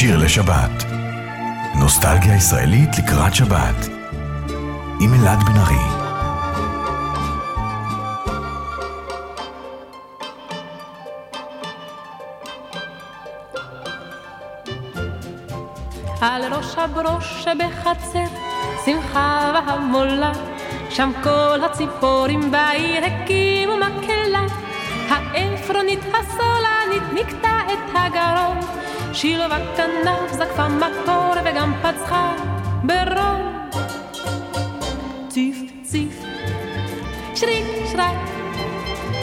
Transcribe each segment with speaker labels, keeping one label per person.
Speaker 1: שיר לשבת. נוסטלגיה ישראלית לקראת שבת. עם אלעד בן ארי.
Speaker 2: על ראש הברוש שבחצר, שמחה והמולה, שם כל הציפורים בעיר הקימו מקהלה. העפרונית הסולנית נקטע את הגרון, שילוב הכנף זקפה מקור וגם פצחה ברון. ציף ציף, שריק שרק,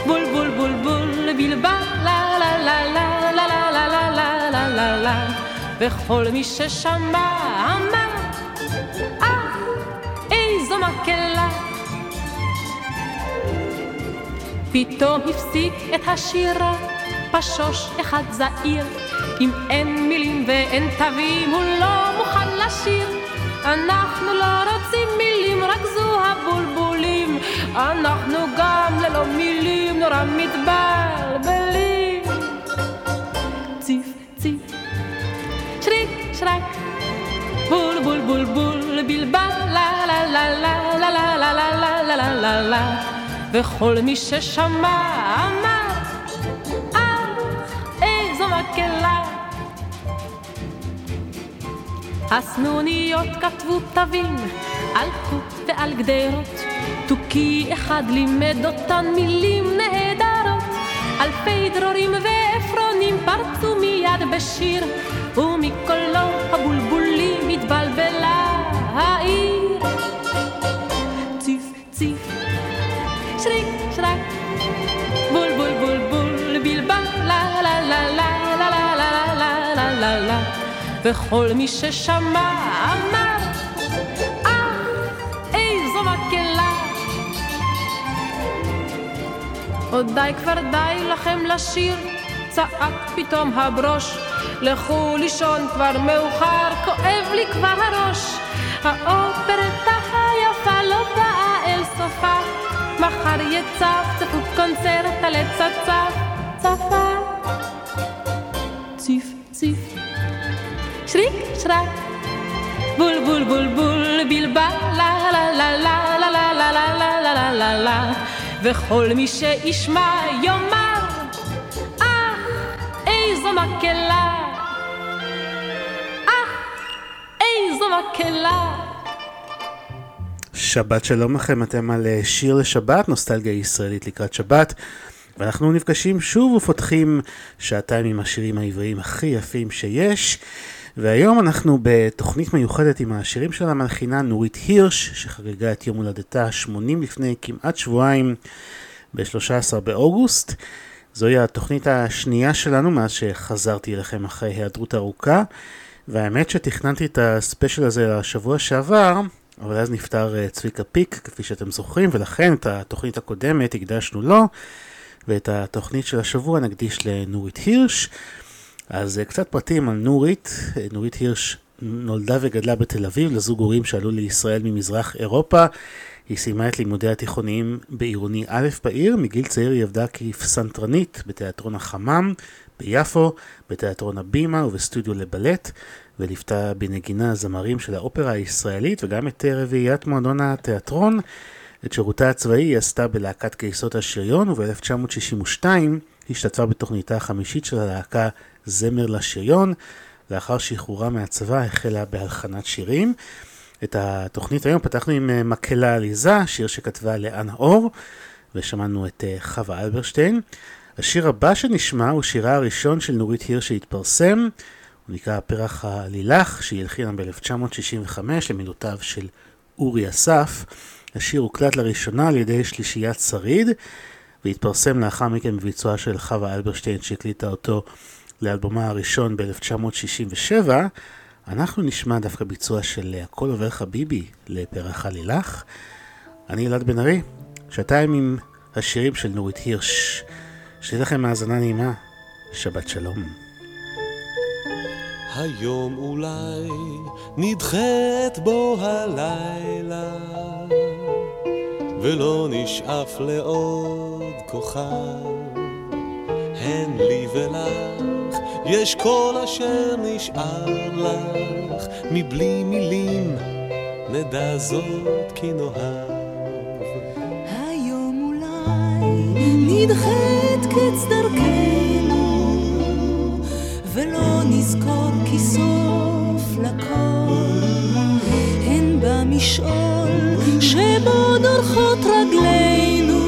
Speaker 2: בול בול בול בול, בלבל, לה לה לה לה לה לה לה לה לה לה לה וכל מי ששמע אמר, אה, איזו מקהלה. פתאום הפסיק את השירה, פשוש אחד זעיר, אם אין מילים ואין תווים, הוא לא מוכן לשיר. אנחנו לא רוצים מילים, רק זו הבולבולים. אנחנו גם ללא מילים נורא מתבלבלים. ציף ציף, שריק שרק, בול בול בול בול, בלבל, לה לה לה לה לה לה לה לה לה לה לה לה וכל מי ששמע הסנוניות כתבו תווים על חוט ועל גדרות, תוכי אחד לימד אותן מילים נהדרות. אלפי דרורים ועפרונים פרצו מיד בשיר, ומקולו הבולבולים התבלבלה העיר. וכל מי ששמע אמר, אה, איזו מקהלה. עוד די כבר די לכם לשיר, צעק פתאום הברוש. לכו לישון כבר מאוחר, כואב לי כבר הראש. האופרטה היפה לא באה אל סופה, מחר יצפצפו קונצרט על עץ הצף, צפה. בול בול בול בול, בלבל, לה לה לה לה לה לה לה לה לה לה לה לה לה וכל מי שישמע יאמר, אך איזו מקהלה, אך איזו מקהלה.
Speaker 3: שבת שלום לכם, אתם על אה, שיר לשבת, נוסטלגיה ישראלית לקראת שבת. ואנחנו נפגשים שוב ופותחים שעתיים עם השירים העבריים הכי יפים שיש. והיום אנחנו בתוכנית מיוחדת עם השירים של המלחינה נורית הירש, שחגגה את יום הולדתה 80 לפני כמעט שבועיים, ב-13 באוגוסט. זוהי התוכנית השנייה שלנו מאז שחזרתי אליכם אחרי היעדרות ארוכה. והאמת שתכננתי את הספיישל הזה לשבוע שעבר, אבל אז נפטר אה, צביקה פיק, כפי שאתם זוכרים, ולכן את התוכנית הקודמת הקדשנו לו, ואת התוכנית של השבוע נקדיש לנורית הירש. אז אה, קצת פרטים על נורית. אה, נורית הירש נולדה וגדלה בתל אביב לזוג הורים שעלו לישראל ממזרח אירופה. היא סיימה את לימודיה התיכוניים בעירוני א' בעיר, מגיל צעיר היא עבדה כפסנתרנית בתיאטרון החמם ביפו, בתיאטרון הבימה ובסטודיו לבלט, וליוותה בנגינה זמרים של האופרה הישראלית וגם את רביעיית מועדון התיאטרון. את שירותה הצבאי היא עשתה בלהקת קיסות השריון, וב-1962 השתתפה בתוכניתה החמישית של הלהקה זמר לשריון. לאחר שחרורה מהצבא החלה בהלחנת שירים. את התוכנית היום פתחנו עם אה, מקהלה עליזה, שיר שכתבה לאן אור, ושמענו את אה, חווה אלברשטיין. השיר הבא שנשמע הוא שירה הראשון של נורית הירש שהתפרסם, הוא נקרא פרח הלילך, שהיא הלחינה ב-1965 למילותיו של אורי אסף. השיר הוקלט לראשונה על ידי שלישיית שריד, והתפרסם לאחר מכן בביצועה של חווה אלברשטיין שהקליטה אותו לאלבומה הראשון ב-1967. אנחנו נשמע דווקא ביצוע של הכל עובר חביבי לפרח הלילך. אני אלעד בן ארי, שעתיים עם השירים של נורית הירש. שתהיה לכם האזנה נעימה, שבת שלום.
Speaker 4: היום אולי נדחית בו הלילה ולא נשאף לעוד כוכב הן לי ולך, יש כל אשר נשאר לך, מבלי מילים נדע זאת כי נאהב.
Speaker 5: היום אולי נדחית קץ דרכנו, ולא נזכור כי סוף לכל, הן במשעול שבו דורכות רגלינו,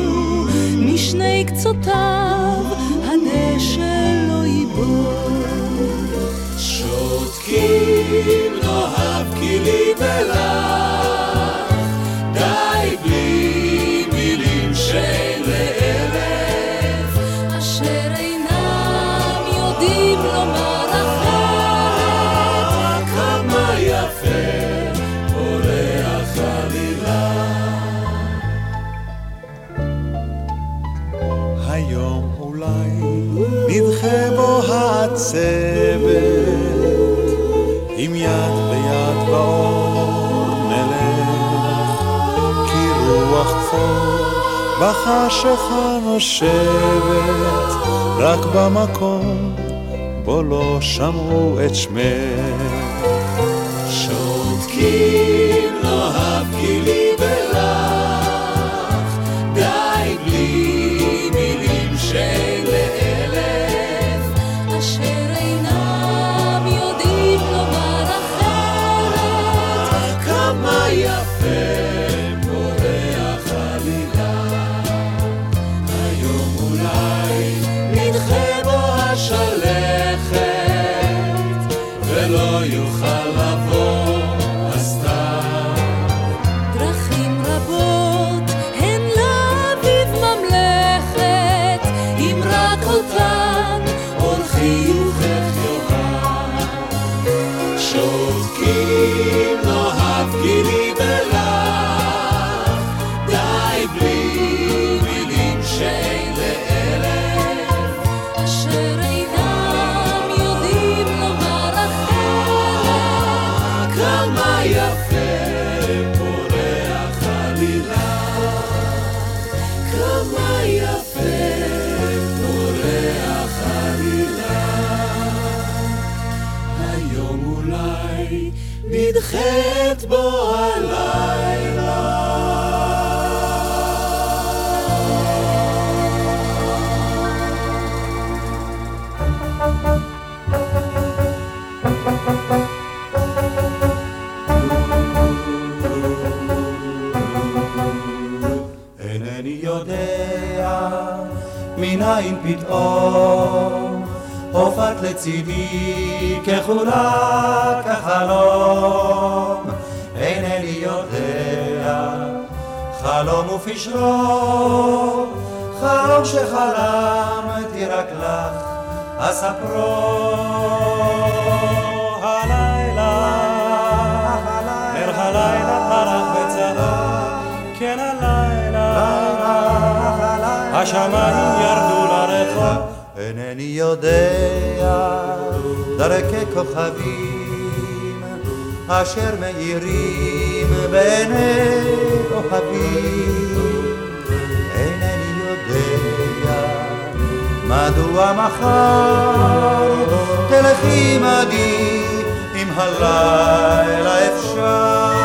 Speaker 5: משני קצותיו הדשא לא ייבול.
Speaker 4: שותקים נאהב כי לי ולך, העצבת, עם יד ביד באור נלך, כי רוח כפור בחשיכה נושבת, רק במקום בו לא שמעו את שמך. שותקים נאהב כי היום אולי נדחית בו הלילה.
Speaker 6: אינני יודע מנין פתאום הופעת לצידי כחולה כחלום אינני יודע חלום ופשרו חלום שחלמתי רק לך אספרו הלילה. הלילה כן הלילה. השמיים ירדו לרחוב אינני יודע דרכי כוכבים אשר מאירים בעיני אוהבים אינני יודע מדוע מחר תלכי עמדי אם הלילה אפשר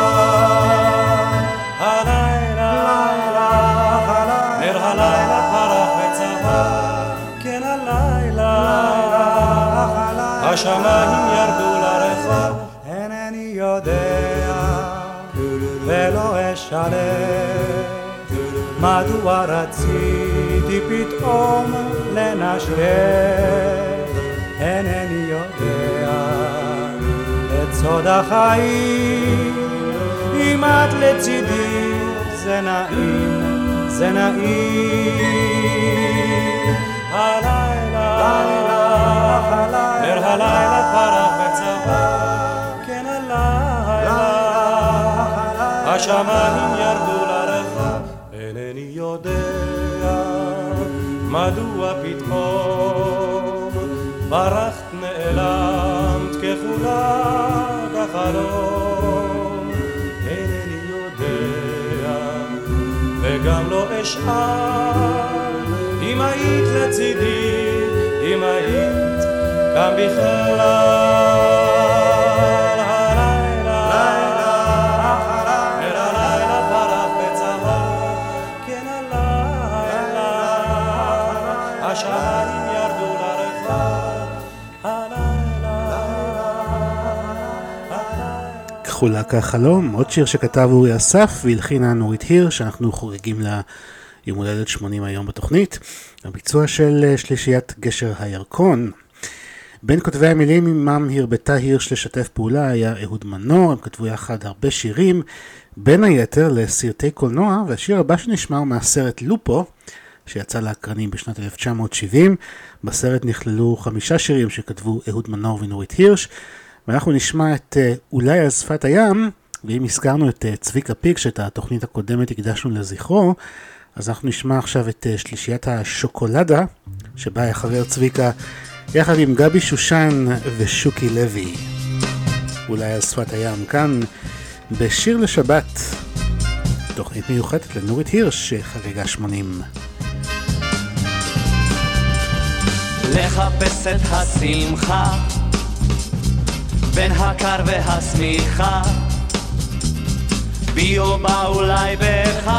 Speaker 6: השמיים ירדו לרחוב, אינני יודע ולא אשלם, מדוע רציתי פתאום לנשק, אינני יודע את סוד החיים, אם את לצידי זה נעים, זה נעים. הלילה, נר הלילה פרח בצבא, כן הלילה, השמיים ירדו לרחוב, אינני יודע מדוע פתאום ברחת נעלמת ככולה בחלום, אינני יודע וגם לא אשאל אם היית לצידי גם בכלל הלילה, אל הלילה פרח בצהוב, כן
Speaker 3: החלום, עוד שיר שכתב אורי אסף והלחינה נורית הירש, שאנחנו חוגגים לה יום הולדת 80 היום בתוכנית. הביצוע של אה, שלישיית גשר הירקון. בין כותבי המילים עמם הרבתה הירש לשתף פעולה היה אהוד מנור, הם כתבו יחד הרבה שירים, בין היתר לסרטי קולנוע, והשיר הבא שנשמע הוא מהסרט לופו, שיצא לאקרנים בשנת 1970. בסרט נכללו חמישה שירים שכתבו אהוד מנור ונורית הירש, ואנחנו נשמע את אה, אולי על שפת הים, ואם הזכרנו את אה, צביקה פיק, שאת התוכנית הקודמת הקדשנו לזכרו, אז אנחנו נשמע עכשיו את אה, שלישיית השוקולדה, שבה היה חבר צביקה, יחד עם גבי שושן ושוקי לוי. אולי על שפת הים, כאן בשיר לשבת, תוכנית מיוחדת לנורית הירש שחגגה 80.
Speaker 7: לחפש את השמחה בין הקר והשמיכה בי או בה אולי בך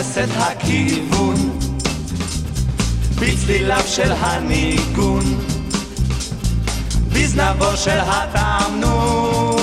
Speaker 7: את הכיוון. בצליליו של הניגון. בזנבו של התמנון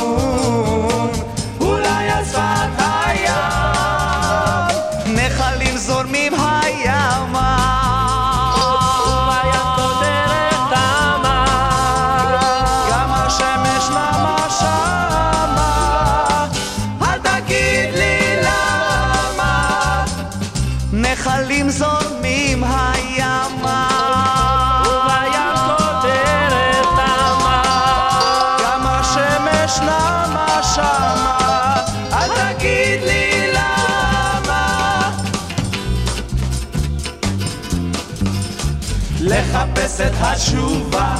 Speaker 7: את התשובה.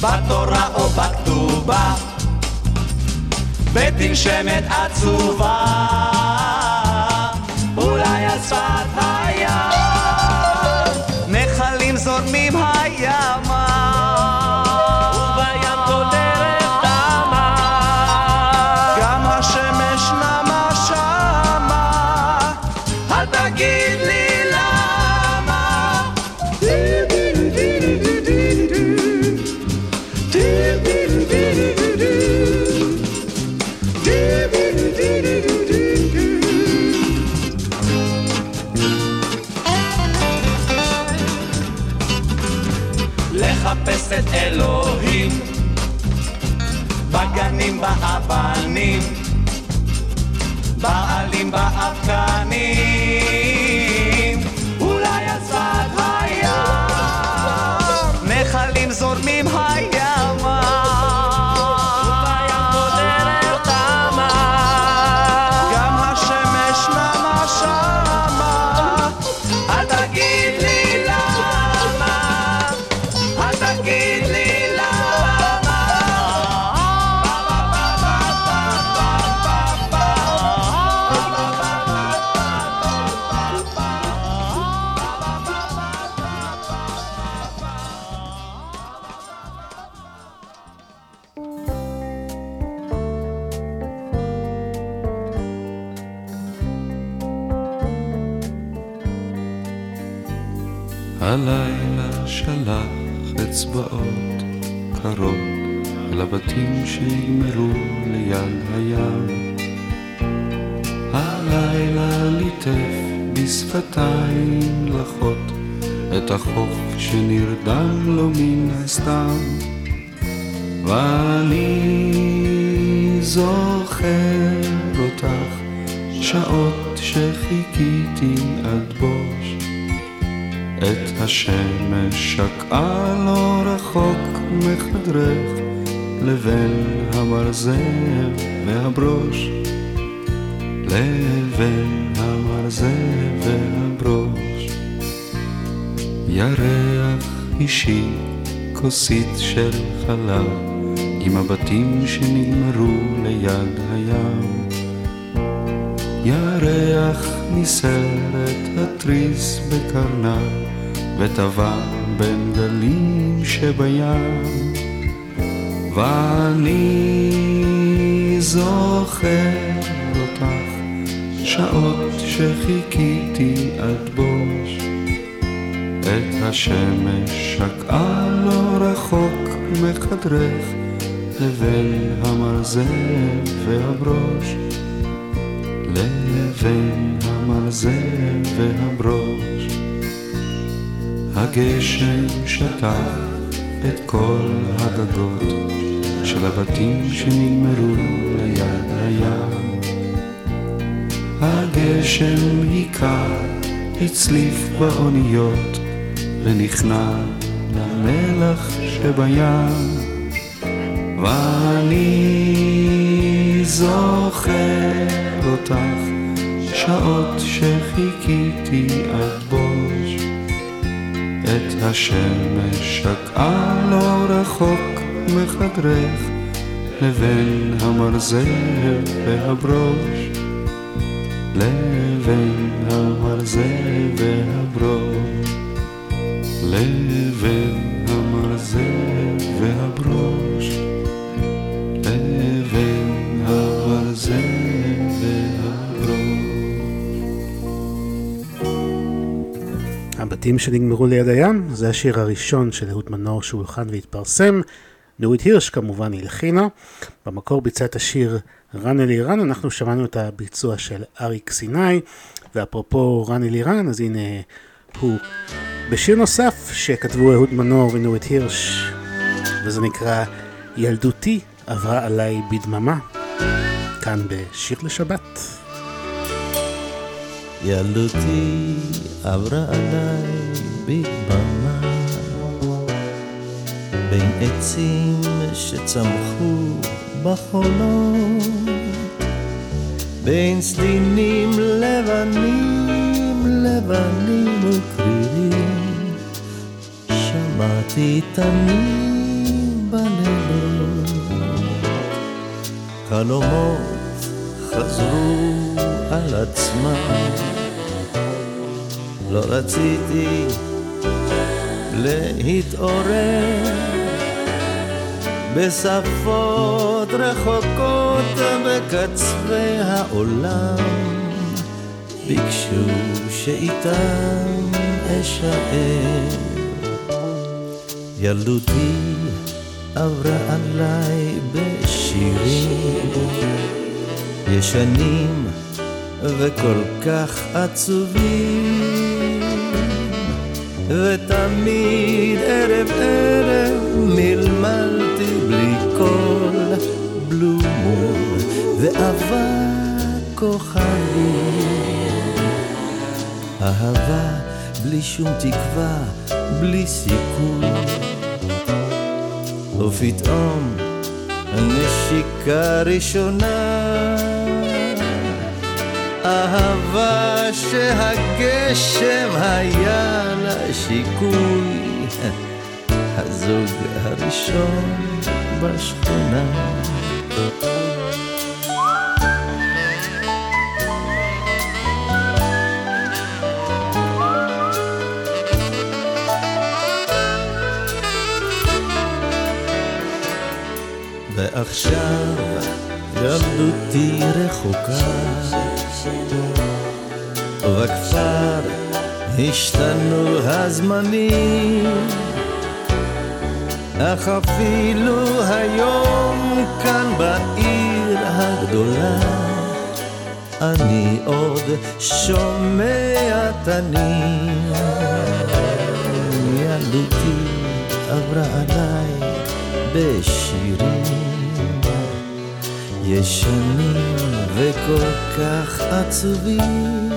Speaker 7: בתורה או בכתובה. בתנשמת עצובה. אולי על שפת הים. נחלים זורמים הימה
Speaker 8: הבתים שיגמרו ליד הים. הלילה ליטף בשפתיים לחות את החוף שנרדם לו מן הסתם. ואני זוכר אותך שעות שחיכיתי עד בוש. את השמש שקעה לא רחוק מחדרך לבין המרזב והברוש. לבין המרזב והברוש. ירח אישי, כוסית של חלב, עם הבתים שנגמרו ליד הים. ירח ניסרת התריס בקרנה, וטבע בין גלים שבים. ואני זוכר אותך, שעות שחיכיתי עד בוש. את השמש שקעה לא רחוק מחדרך, לבין המרזב והברוש. לבין המרזב והברוש. הגשם שטף את כל הגגות של הבתים שנגמרו ליד הים. הגשם היכה, הצליף באוניות, ונכנע למלח שבים. ואני זוכר אותך, שעות שחיכיתי עד בוש. את השמש שקעה לא רחוק מחדרך, לבין המרזב והברוש. לבין המרזב והברוש. לבין המרזב והברוש. לבין המרזב.
Speaker 3: הבתים שנגמרו ליד הים, זה השיר הראשון של אהוד מנור שהולחן והתפרסם. נורית הירש כמובן הלחינה. במקור ביצע את השיר רן אלירן, אנחנו שמענו את הביצוע של אריק סיני. ואפרופו רן אלירן, אז הנה הוא בשיר נוסף שכתבו אהוד מנור ונורית הירש, וזה נקרא ילדותי עברה עליי בדממה. כאן בשיר לשבת.
Speaker 9: ילדותי עברה עליי בדממה בין עצים שצמחו בחולות בין סדינים לבנים לבנים וקרירים שמעתי תנים בלילות. חלומות חזרו על עצמם. לא רציתי להתעורר בשפות רחוקות בקצווי העולם. ביקשו שאיתם אשאר. ילדותי עברה עליי בשירים. ישנים וכל כך עצובים. ותמיד ערב ערב מלמלתי ואבק כוכבים אהבה בלי שום תקווה, בלי סיכוי ופתאום הנשיקה ראשונה אהבה שהגשם היה לה שיקוי הזוג הראשון בשכונה ועכשיו ילדותי רחוקה. ובכפר השתנו הזמנים אך אפילו היום כאן בעיר הגדולה אני עוד שומע תנים ילדותי עברה עליי בשירים ישנים וכל כך עצובים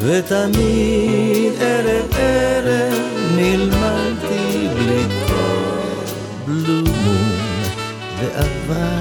Speaker 9: ותמיד ערב ערב נלמדתי בלי כל בלומון
Speaker 5: ועבר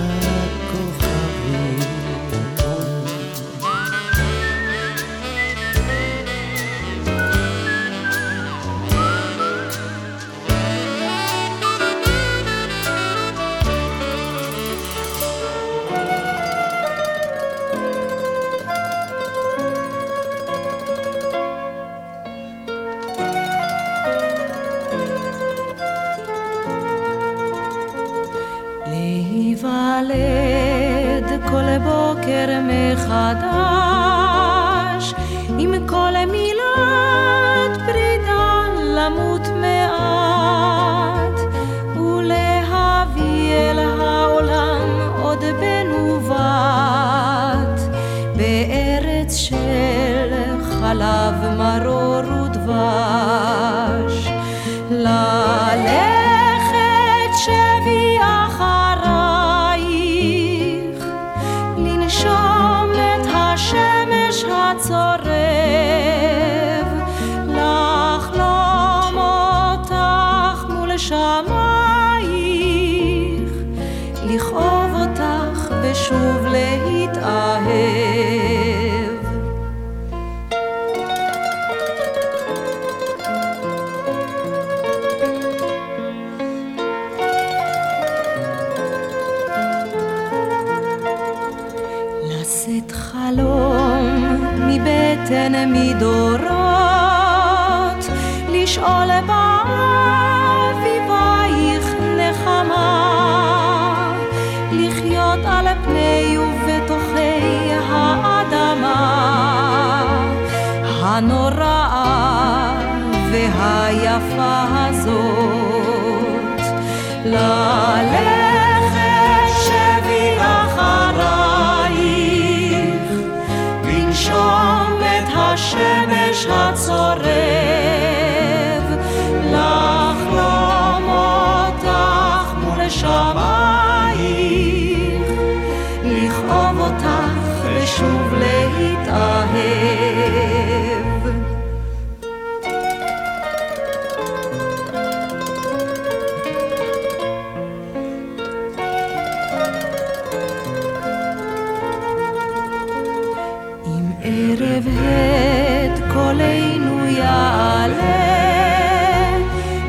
Speaker 5: בבהט קולנו יעלה,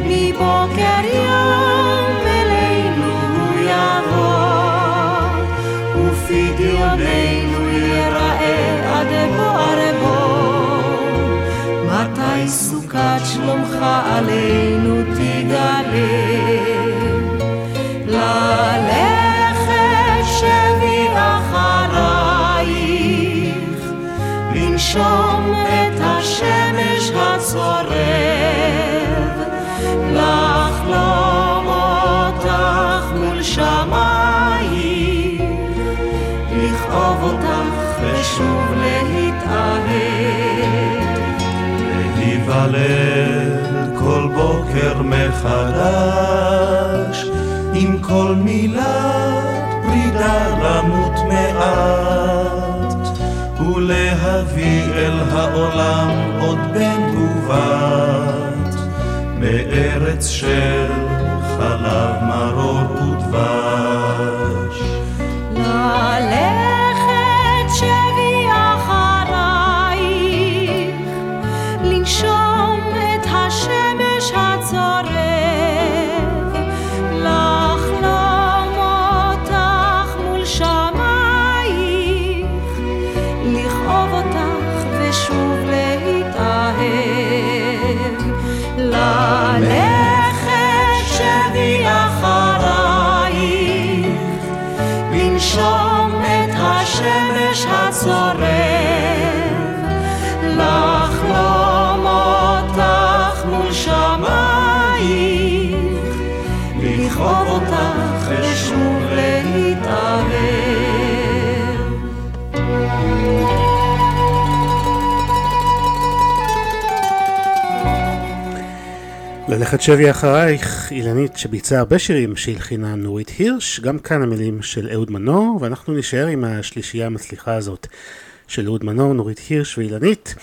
Speaker 5: מבוקר יום אלינו יבוא, ופדיוננו ייראה עד בוער בו, מתי סוכת שלומך עלינו?
Speaker 4: בוקר מחדש, עם כל מילת פרידה למות מעט, ולהביא אל העולם עוד בן ובת, מארץ של
Speaker 5: את שבי אחרייך, אילנית שביצעה הרבה שירים שהלחינה נורית הירש, גם כאן המילים של אהוד מנור, ואנחנו נשאר עם השלישייה המצליחה הזאת של אהוד מנור, נורית הירש ואילנית.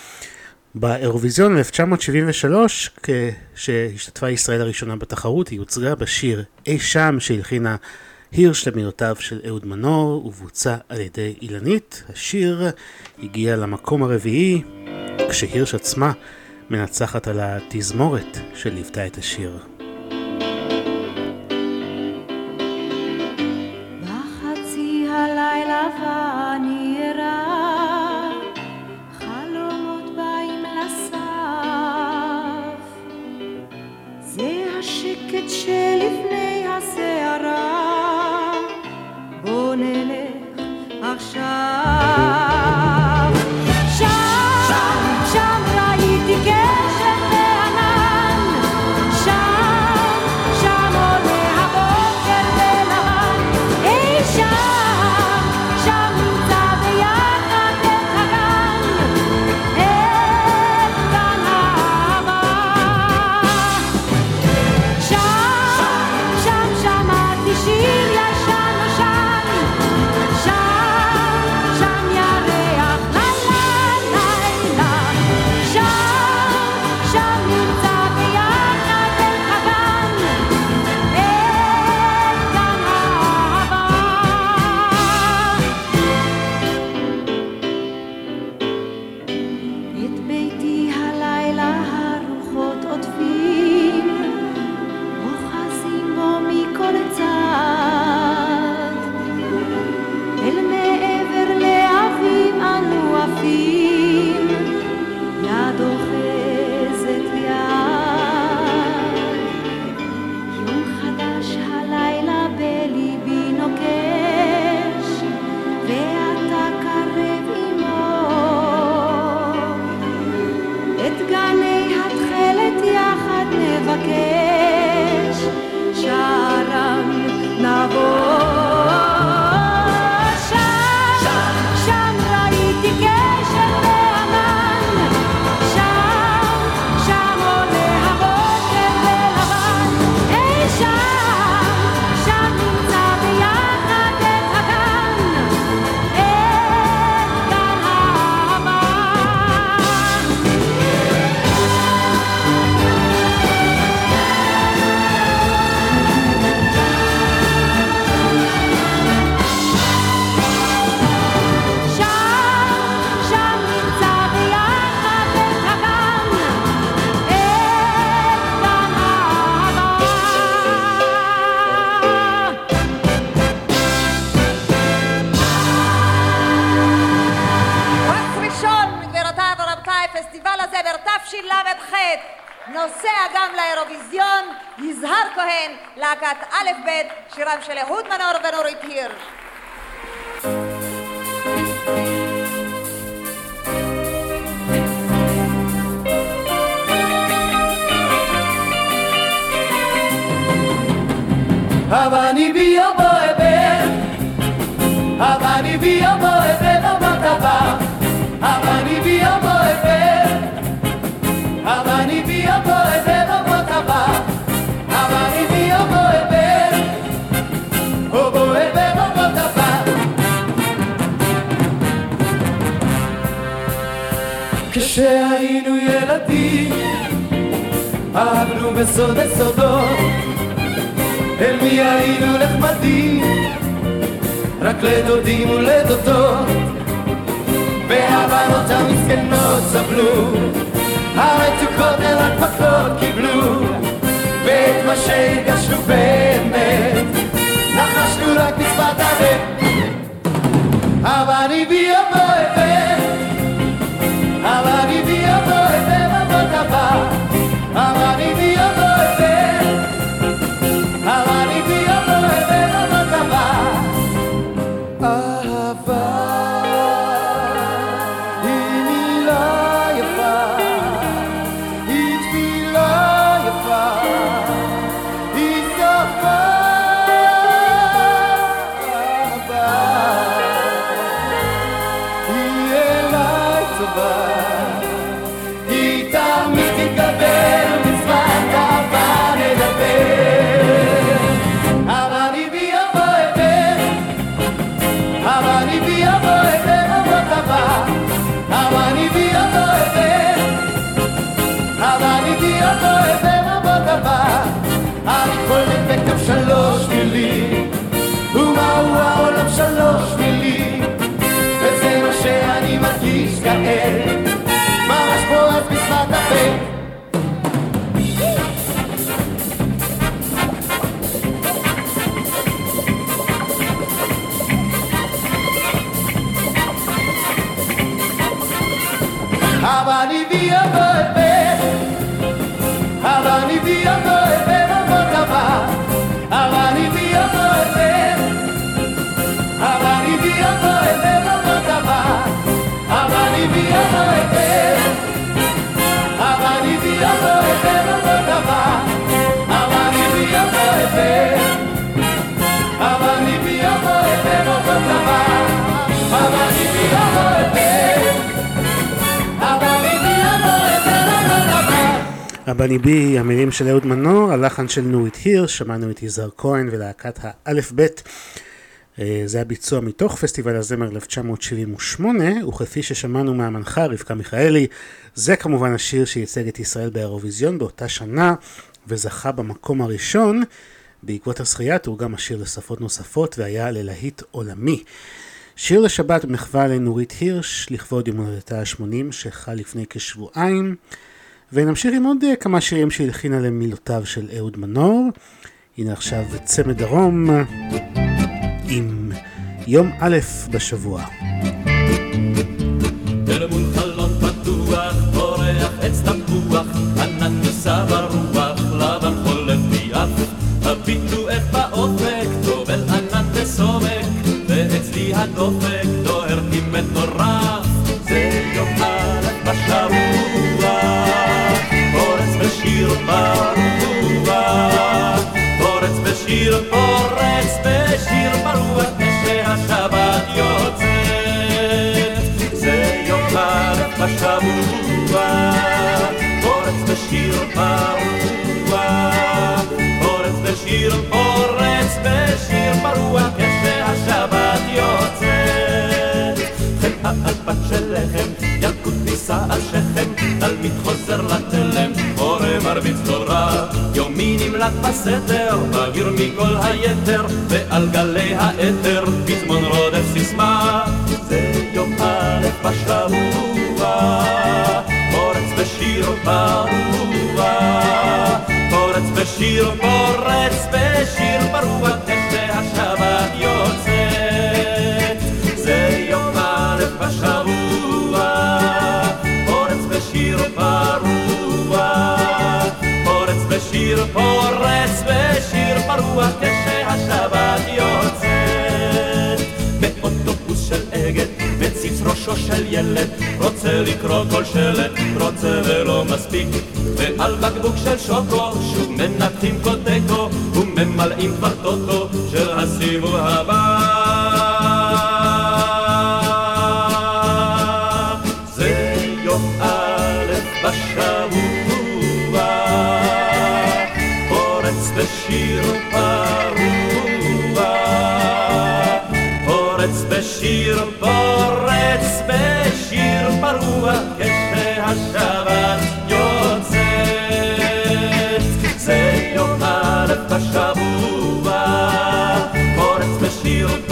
Speaker 5: באירוויזיון 1973, כשהשתתפה ישראל הראשונה בתחרות, היא הוצגה בשיר אי שם שהלחינה הירש למילותיו של אהוד מנור, ובוצע על ידי אילנית. השיר הגיע למקום הרביעי, כשהירש עצמה מנצחת על התזמורת שליוותה את השיר.
Speaker 3: המילים של אהוד מנור, הלחן של נורית הירש, שמענו את יזהר כהן ולהקת האלף בית. אה, זה הביצוע מתוך פסטיבל הזמר 1978, וכפי ששמענו מהמנחה רבקה מיכאלי, זה כמובן השיר שייצג את ישראל באירוויזיון באותה שנה, וזכה במקום הראשון. בעקבות הזכייה תורגם השיר לשפות נוספות והיה ללהיט עולמי. שיר לשבת במחווה לנורית הירש, לכבוד יום הולדתה ה-80 שחל לפני כשבועיים. ונמשיך עם עוד אה, כמה שירים שהלחינה למילותיו של אהוד מנור. הנה עכשיו צמד דרום עם יום א' בשבוע.
Speaker 10: אל מול חלון פתוח, פורח עץ תפוח, ענן נישא בשיר, פורץ בשיר ברוח, כשהשבת יוצאת. זה יום א' בשבוע, פורץ בשיר ברוח, פורץ בשיר, פורץ בשיר ברוח, כשהשבת יוצאת. חן על פת של לחם, ילקוט נישא על שכם, תלמיד חוזר לתלם, מורה מרביץ תורה, יומי נמלט בסתר, בגיר מכל היתר, ועל גלי האתר, פזמון רודף סיסמה, זה יום א' בשבוע, פורץ בשיר ברוח, פורץ בשיר, פורץ בשיר ברוח, כשהשבת יוצאת, זה יום א' בשבוע, פורץ בשיר ברוח, בשיר, פורץ בשיר ברוח, כשהשבת יוצאת. באוטובוס של אגד, מציץ ראשו של ילד, רוצה לקרוא כל שלט, רוצה ולא מספיק, ועל בקבוק של שוקו, שוב מנתחים קודקו, וממלאים כבר טוטו של הסיבוב הבא.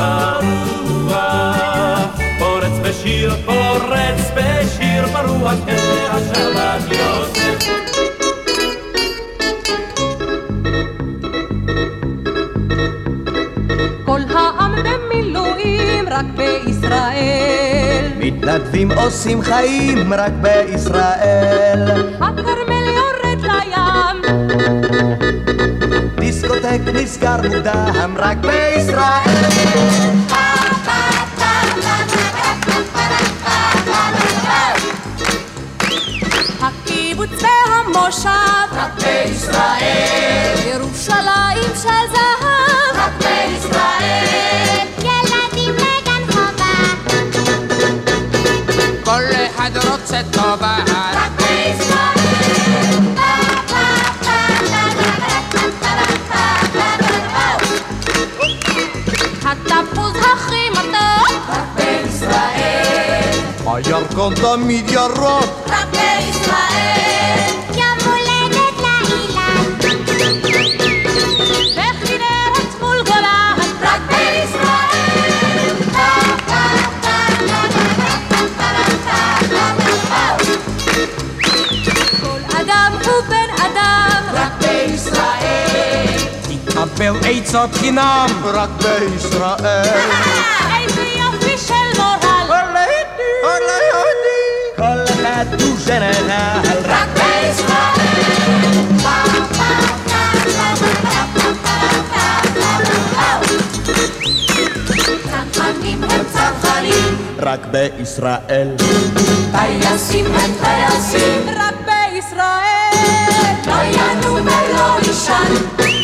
Speaker 10: פרוע, פורץ בשיר, פורץ בשיר פרוע, כשהשבת יוצאת.
Speaker 2: כל העם במילואים רק בישראל.
Speaker 11: מתנדבים עושים חיים רק בישראל. דיסקוטק נסגר מוקדם רק בישראל.
Speaker 2: הקיבוץ והמושב רק בישראל. ירושלים של זהב רק בישראל.
Speaker 12: ילדים לגן חובה,
Speaker 13: כל אחד רוצה טובה.
Speaker 11: ניצחון תמיד ירוק
Speaker 12: רק לישראל יום הולדת לאילן
Speaker 2: וחילרת מול גולן
Speaker 12: רק בישראל
Speaker 11: כל אדם
Speaker 12: הוא בן אדם רק
Speaker 13: בישראל תתקבל עצות חינם
Speaker 12: רק בישראל
Speaker 11: רק בישראל.
Speaker 12: טייסים הם טייסים. רק בישראל. לא ינום ולא יישן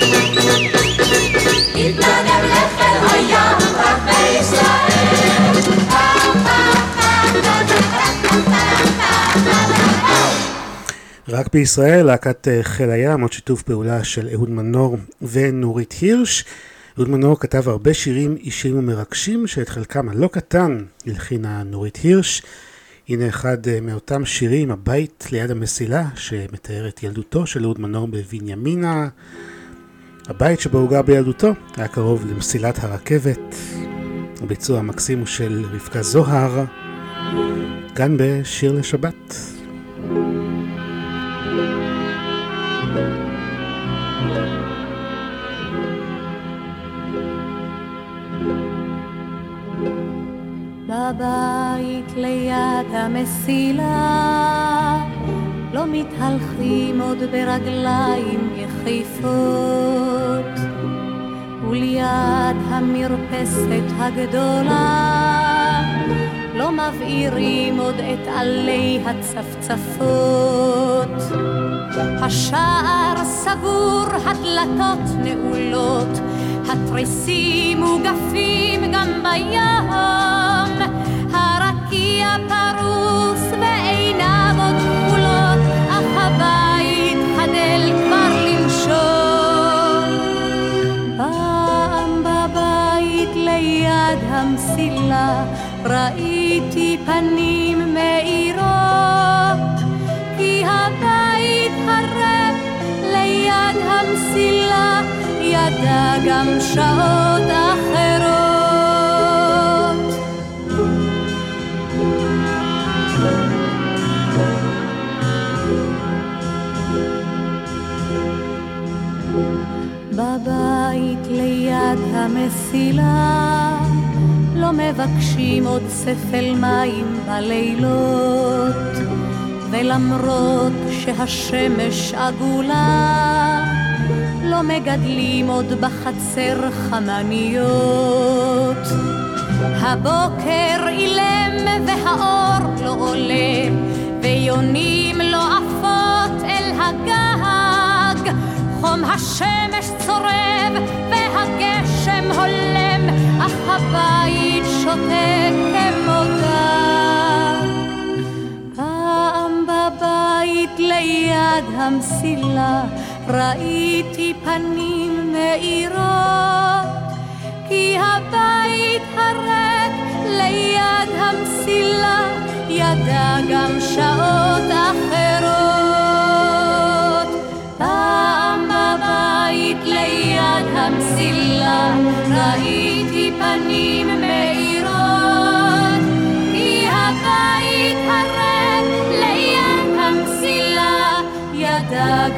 Speaker 12: רק בישראל,
Speaker 3: להקת אה, חיל הים, עוד שיתוף פעולה של אהוד מנור ונורית הירש. אהוד מנור כתב הרבה שירים אישיים ומרגשים, שאת חלקם הלא קטן הלחינה נורית הירש. הנה אחד אה, מאותם שירים, הבית ליד המסילה, שמתאר את ילדותו של אהוד מנור בבנימינה. הבית שבו הוא גר בילדותו היה קרוב למסילת הרכבת. הביצוע המקסים הוא של רבקה זוהר, כאן בשיר לשבת.
Speaker 5: בבית ליד המסילה לא מתהלכים עוד ברגליים יחפות וליד המרפסת הגדולה לא מבעירים עוד את עלי הצפצפות השער סגור, הדלתות נעולות, התריסים מוגפים גם בים, הרקיע פרוס ועיניו עוד כחולות, אך הבית חדל כבר לנשום. פעם בבית ליד המסילה ראיתי פנים מאירות, כי הבית הרב ליד המסילה ידע גם שעות אחרות. בבית ליד המסילה מבקשים עוד ספל מים בלילות ולמרות שהשמש עגולה לא מגדלים עוד בחצר חמניות. הבוקר אילם והאור לא עולה ויונים לא עפות אל הגג. חום השמש צורב והגשם הולם אך הבית שותק כמותה פעם בבית ליד המסילה ראיתי פנים מאירות כי הבית הריק ליד המסילה ידע גם שעות אחרות. פעם בבית ליד המסילה ראיתי פנים מאירות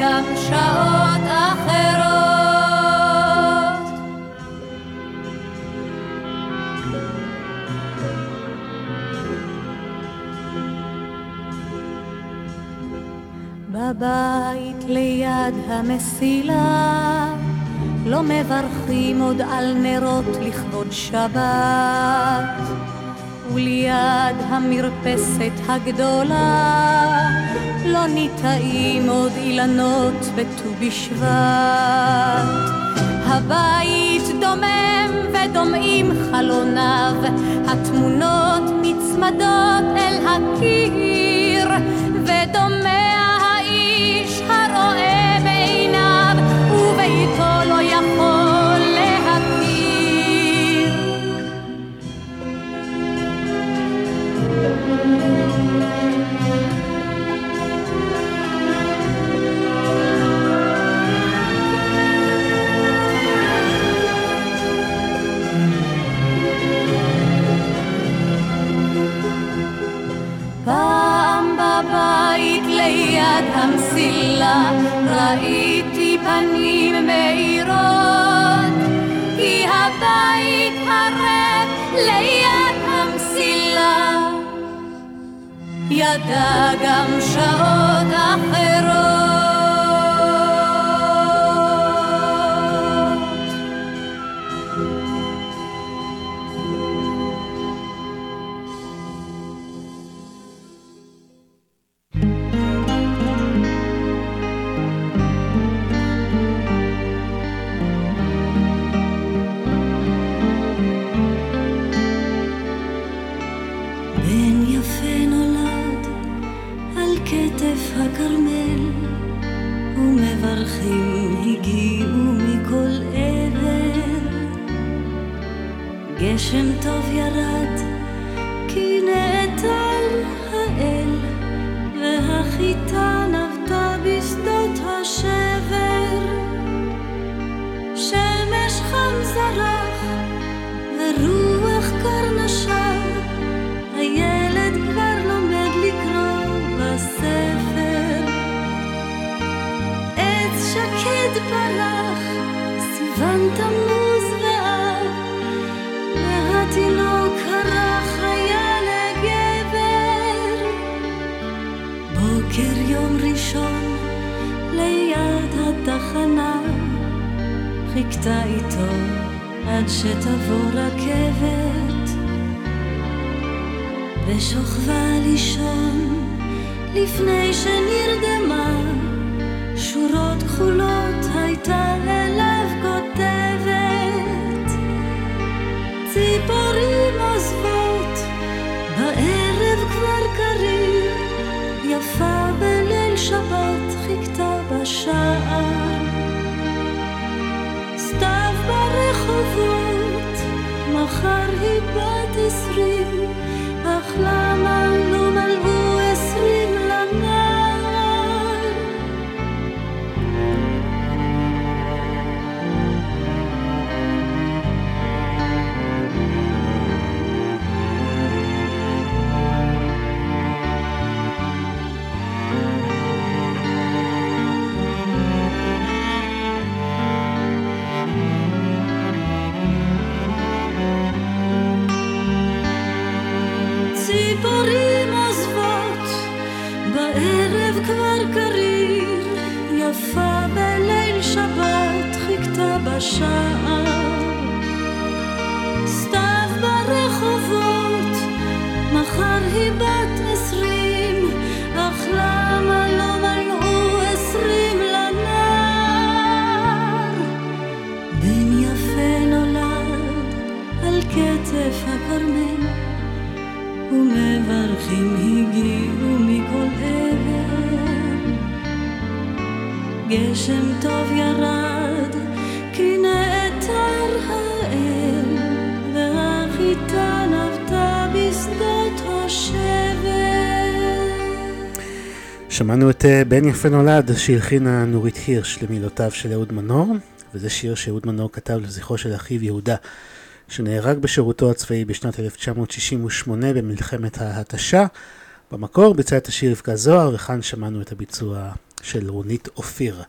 Speaker 5: גם שעות אחרות. בבית ליד המסילה לא מברכים עוד על נרות לכבוד שבת וליד המרפסת הגדולה לא ניטעים עוד אילנות בט"ו בשבט. הבית דומם ודומעים חלוניו התמונות נצמדות אל הקיר ודומע ליד המסילה ראיתי פנים מאירות
Speaker 14: הבית הריק ליד המסילה. ידע גם שעות אחרות
Speaker 15: גשם טוב ירד, כי נאטל האל, והחיטה נבטה בשדות השבר. שמש חם זרח, ורוח קר נשב, הילד כבר לומד לקרוא בספר. עץ שקד פרח, סיוון תמוז חיכתה איתו עד שתבוא רכבת. ושוכבה לישון לפני שנרדמה, שורות כחולות הייתה אליו כותבת. ציפורים עוזבות, בערב כבר קריר, יפה בליל שבת חיכתה בשער. בת בשער. סתיו ברחובות, מחר היא בת עשרים, אך למה לא מלאו עשרים לנער? בן יפה נולד על כתף הכרמל, ומברכים הגיעו
Speaker 3: שמענו את אה, בן יפה נולד שהלחינה נורית הירש למילותיו של אהוד מנור, וזה שיר שאהוד מנור כתב לזכרו של אחיו יהודה, שנהרג בשירותו הצבאי בשנת 1968 במלחמת ההתשה. במקור ביצע את השיר רבקה זוהר, וכאן שמענו את הביצוע של רונית אופיר.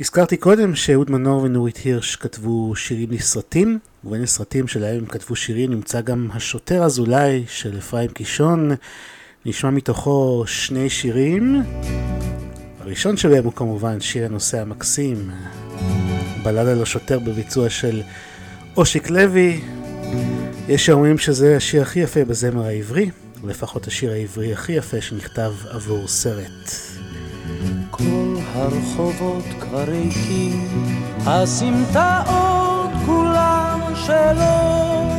Speaker 3: הזכרתי קודם שאהוד מנור ונורית הירש כתבו שירים לסרטים, ובין הסרטים שלהם הם כתבו שירים נמצא גם השוטר אזולאי של אפרים קישון. נשמע מתוכו שני שירים. הראשון שבהם הוא כמובן שיר הנושא המקסים, בלדה לשוטר בביצוע של אושיק לוי. יש שאומרים שזה השיר הכי יפה בזמר העברי, לפחות השיר העברי הכי יפה שנכתב עבור סרט.
Speaker 16: כל הרחובות כבר ריקים, הסמטאות כולן שלו,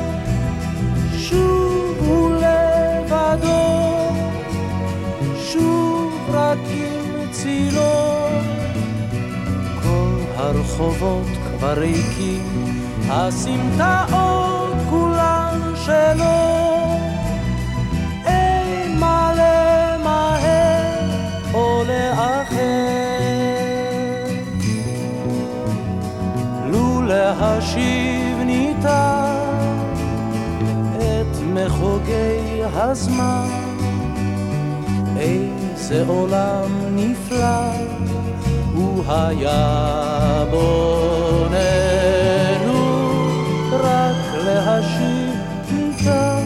Speaker 16: שוב הוא לבדו, שוב רק עם צילו. כל הרחובות כבר ריקים, הסמטאות כולן שלו. אין מה למהר או לאחר. לו להשיב ניתן את מחוגי הזמן, איזה עולם נפלא הוא היה בוננו רק להשיב איתה.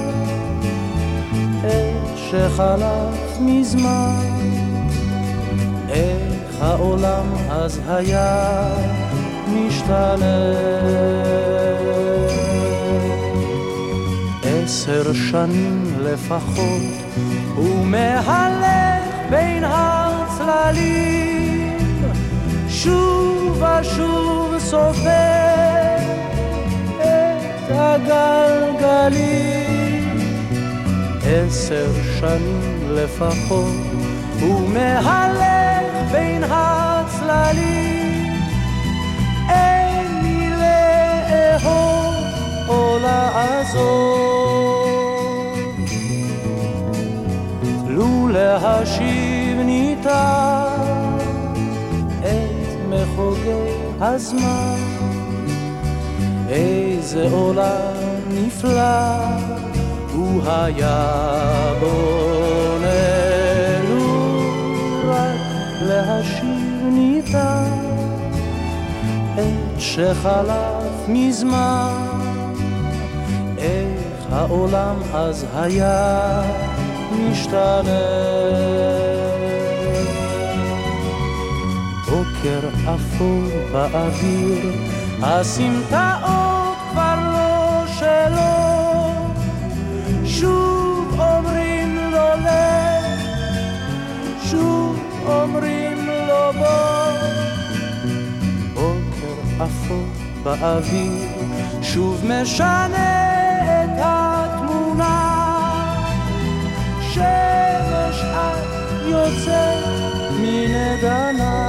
Speaker 16: את שחלף מזמן איך העולם אז היה משתלם. עשר שנים לפחות הוא מהלך בין הצללים, שוב ושוב סופר את הגלגלים. עשר שנים לפחות, הוא מהלך בין הצללים. אין לי לאהוב או לעזוב. לו להשיב ניתן את מחוגי הזמן, איזה עולם נפלא הוא היה בונה לו רק להשיב ניתן את שחלף מזמן. איך העולם אז היה משתנה. בוקר אפור באוויר הסמטאות כבר לא שלו. שוב אומרים לו לך שוב אומרים לו בוא בוקר אפור באוויר שוב משנה את יוצאת מן עדנה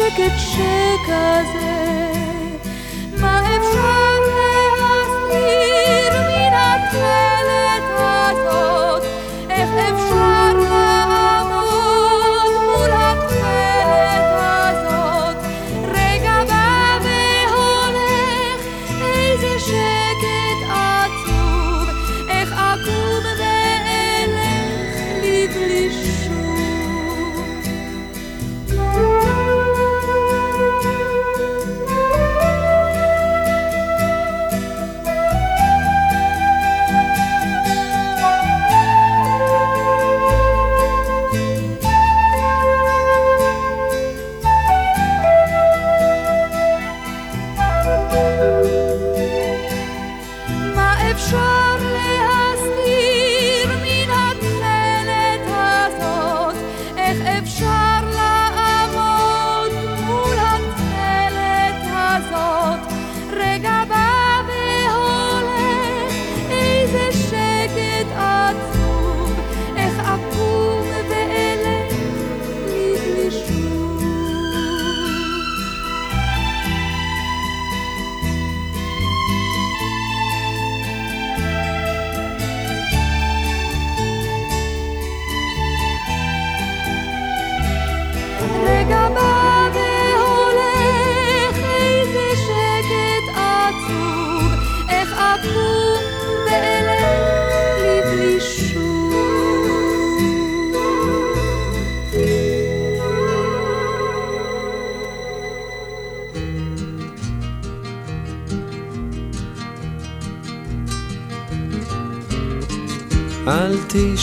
Speaker 5: czeka,
Speaker 17: czeka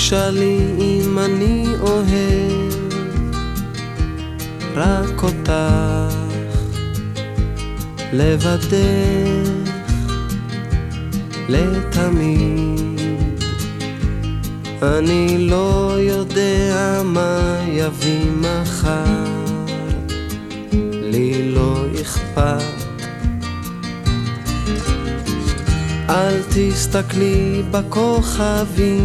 Speaker 17: תשאלי אם אני אוהב רק אותך. לבדך לתמיד. אני לא יודע מה יביא מחר. לי לא אכפת. אל תסתכלי בכוכבים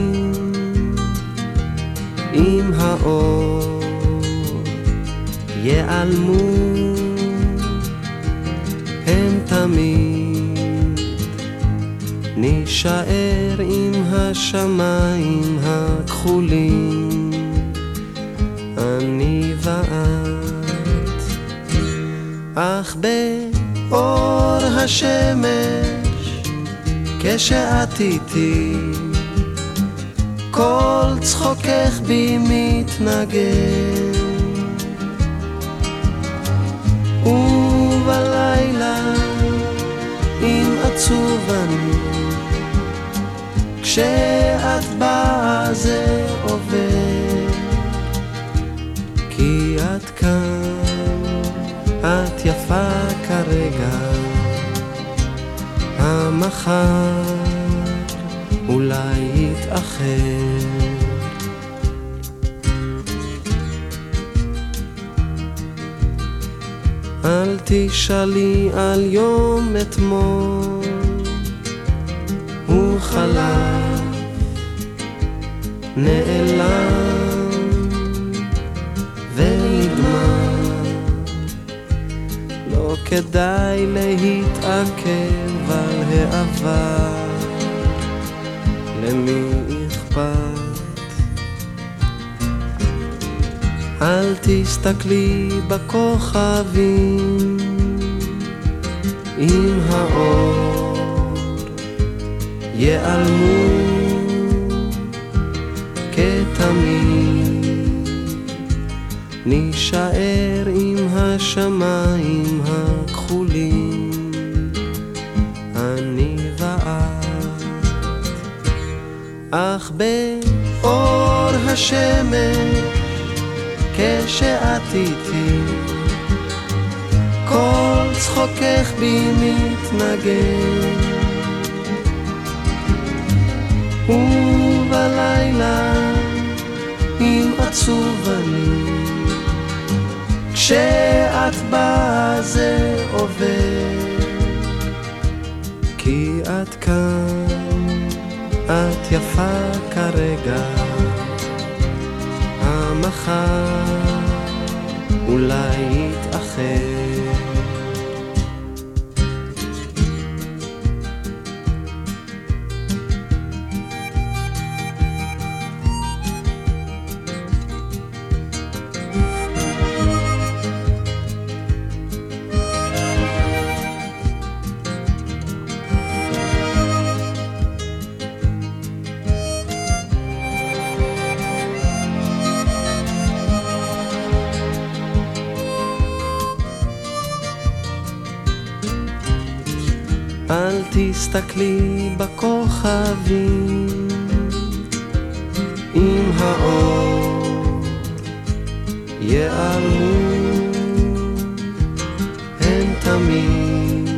Speaker 17: בכוכבים עם האור ייעלמו כתמיד. נישאר עם השמיים הכחולים. אני ואת אך באור השמש כשאת איתי כל צחוקך בי מתנגן. ובלילה אם עצוב אני כשאת באה זה עובר כי את כאן, את יפה כרגע. המחר אולי יתאחר. תסתכלי בכוכבים. עם האור ייעלמו הם תמיד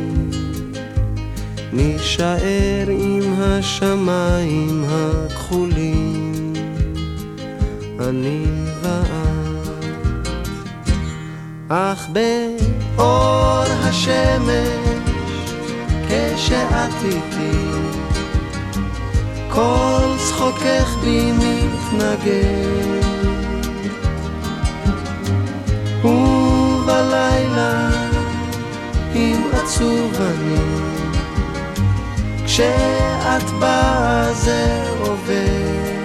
Speaker 17: נישאר עם השמיים הכחולים. אני ואת אך באור השמש כשאת איתי. כל צחוקך בי מתנגן. ובלילה אם עצוב אני. כשאת באה זה עובר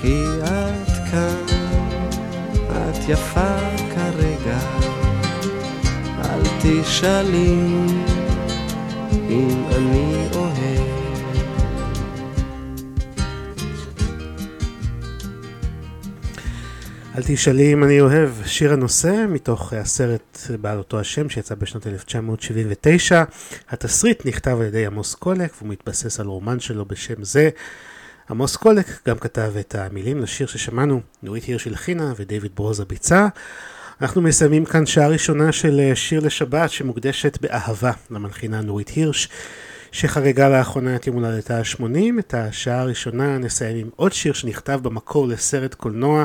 Speaker 17: כי את כאן, את יפה כרגע. אל תשאלי אם אני אוהב.
Speaker 3: אל תשאלי אם אני אוהב, שיר הנושא מתוך הסרט בעל אותו השם שיצא בשנת 1979. התסריט נכתב על ידי עמוס קולק והוא מתבסס על רומן שלו בשם זה. עמוס קולק גם כתב את המילים לשיר ששמענו, נורית הירש הלחינה ודייוויד ברוזה ביצע. אנחנו מסיימים כאן שעה ראשונה של אה, שיר לשבת שמוקדשת באהבה למלחינה נורית הירש, שחגגה לאחרונה את יום הולדתה ה-80. את השעה הראשונה נסיים עם עוד שיר שנכתב במקור לסרט קולנוע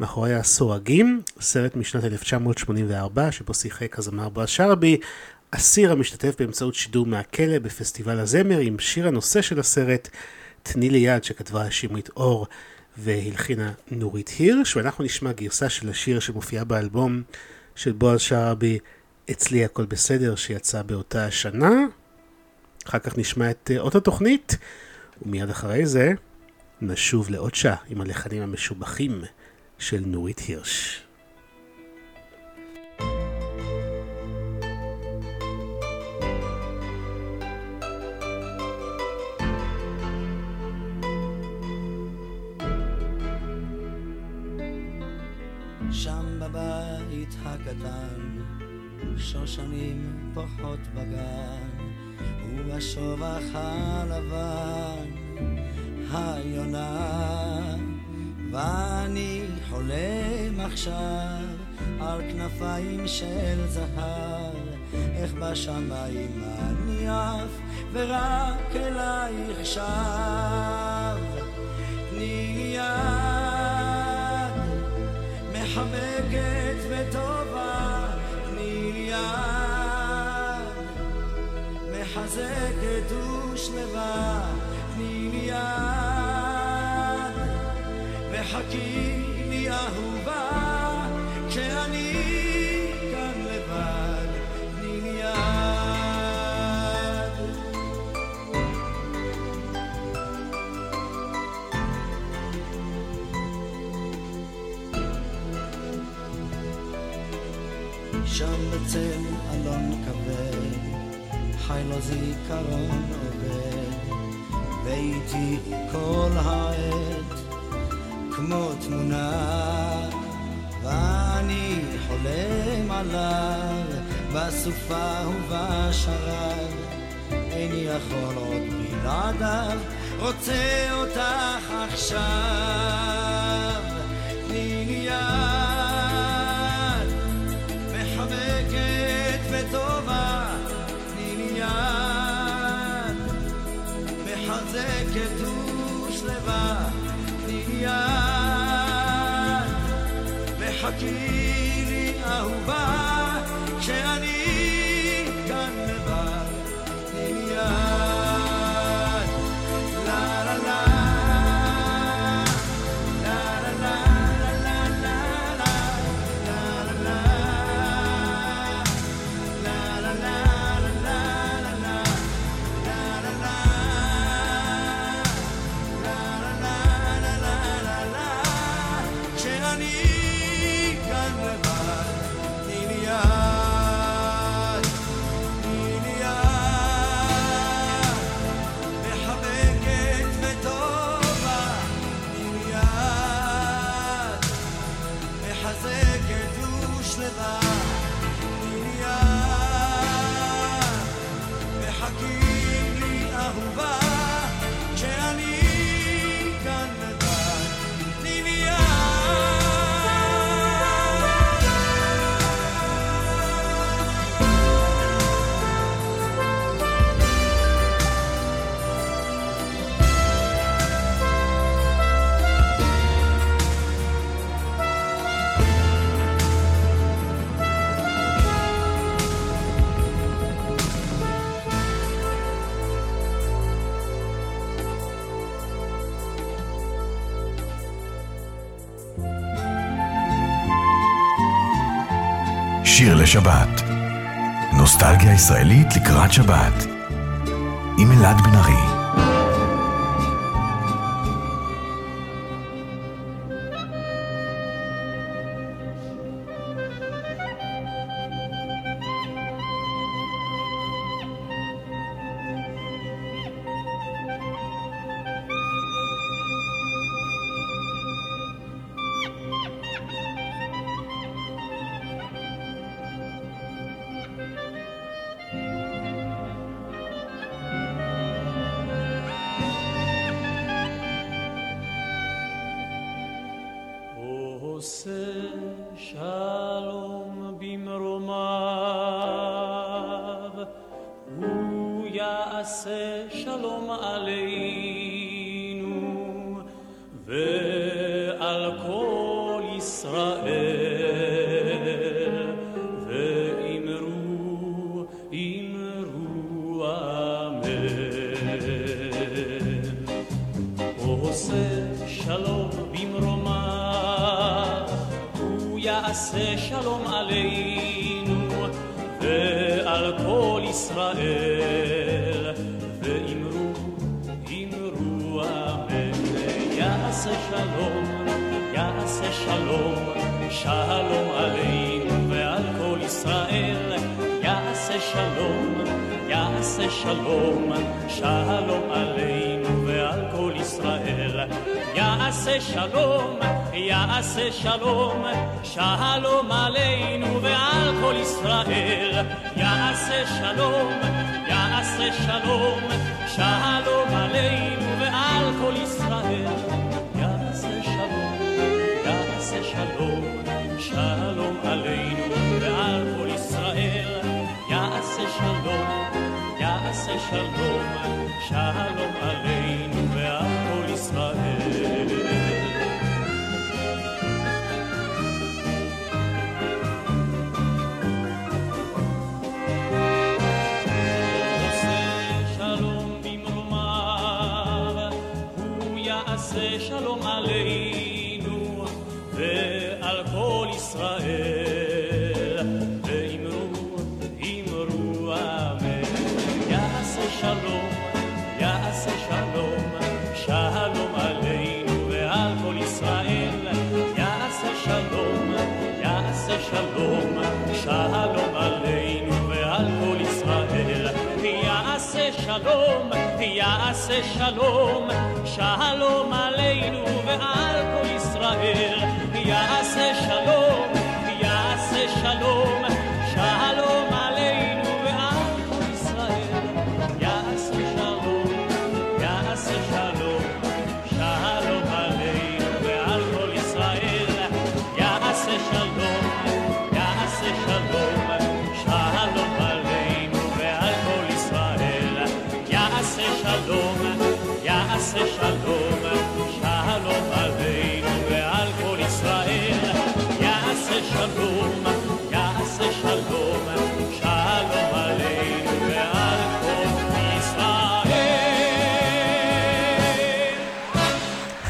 Speaker 3: מאחורי הסורגים, סרט משנת 1984 שבו שיחק הזמר בועז שרעבי, אסיר המשתתף באמצעות שידור מהכלא בפסטיבל הזמר עם שיר הנושא של הסרט תני לי יד שכתבה שמרית אור והלחינה נורית הירש ואנחנו נשמע גרסה של השיר שמופיעה באלבום של בועז שרעבי אצלי הכל בסדר שיצא באותה השנה. אחר כך נשמע את אותה תוכנית ומיד אחרי זה נשוב לעוד שעה עם הלחנים המשובחים של נורית הירש.
Speaker 9: שם בבית הקטן, שושנים פורחות בגן, ובשובח הלבן, היונה. ואני חולם עכשיו על כנפיים של זהב, איך בשמיים אני עף, ורק אלייך שב. מחבקת וטובה, תני לי יד מחזקת ושלווה, תני לי יד וחכי לי אהובה, כשאני שם בצל אלון כבד, חי לו זיכרון עובד, ואיתי כל העת, כמו תמונה, ואני חולם עליו, בסופה ובשרב, איני יכול עוד בלעדיו, רוצה אותך עכשיו, ושלווה, תני לי יד, וחכי לי אהובה, כשאני
Speaker 1: נוסטלגיה ישראלית לקראת שבת. עם אלעד בן ארי.
Speaker 10: Shalom. שלום שלום עלינו ועל כל ישראל. יעשה שלום יעשה שלום שלום עלינו ועל כל ישראל. יעשה שלום יעשה שלום שלום עלינו ועל כל ישראל שלום שלום עלינו ועל כל ישראל שלום במרומיו, הוא יעשה שלום עלינו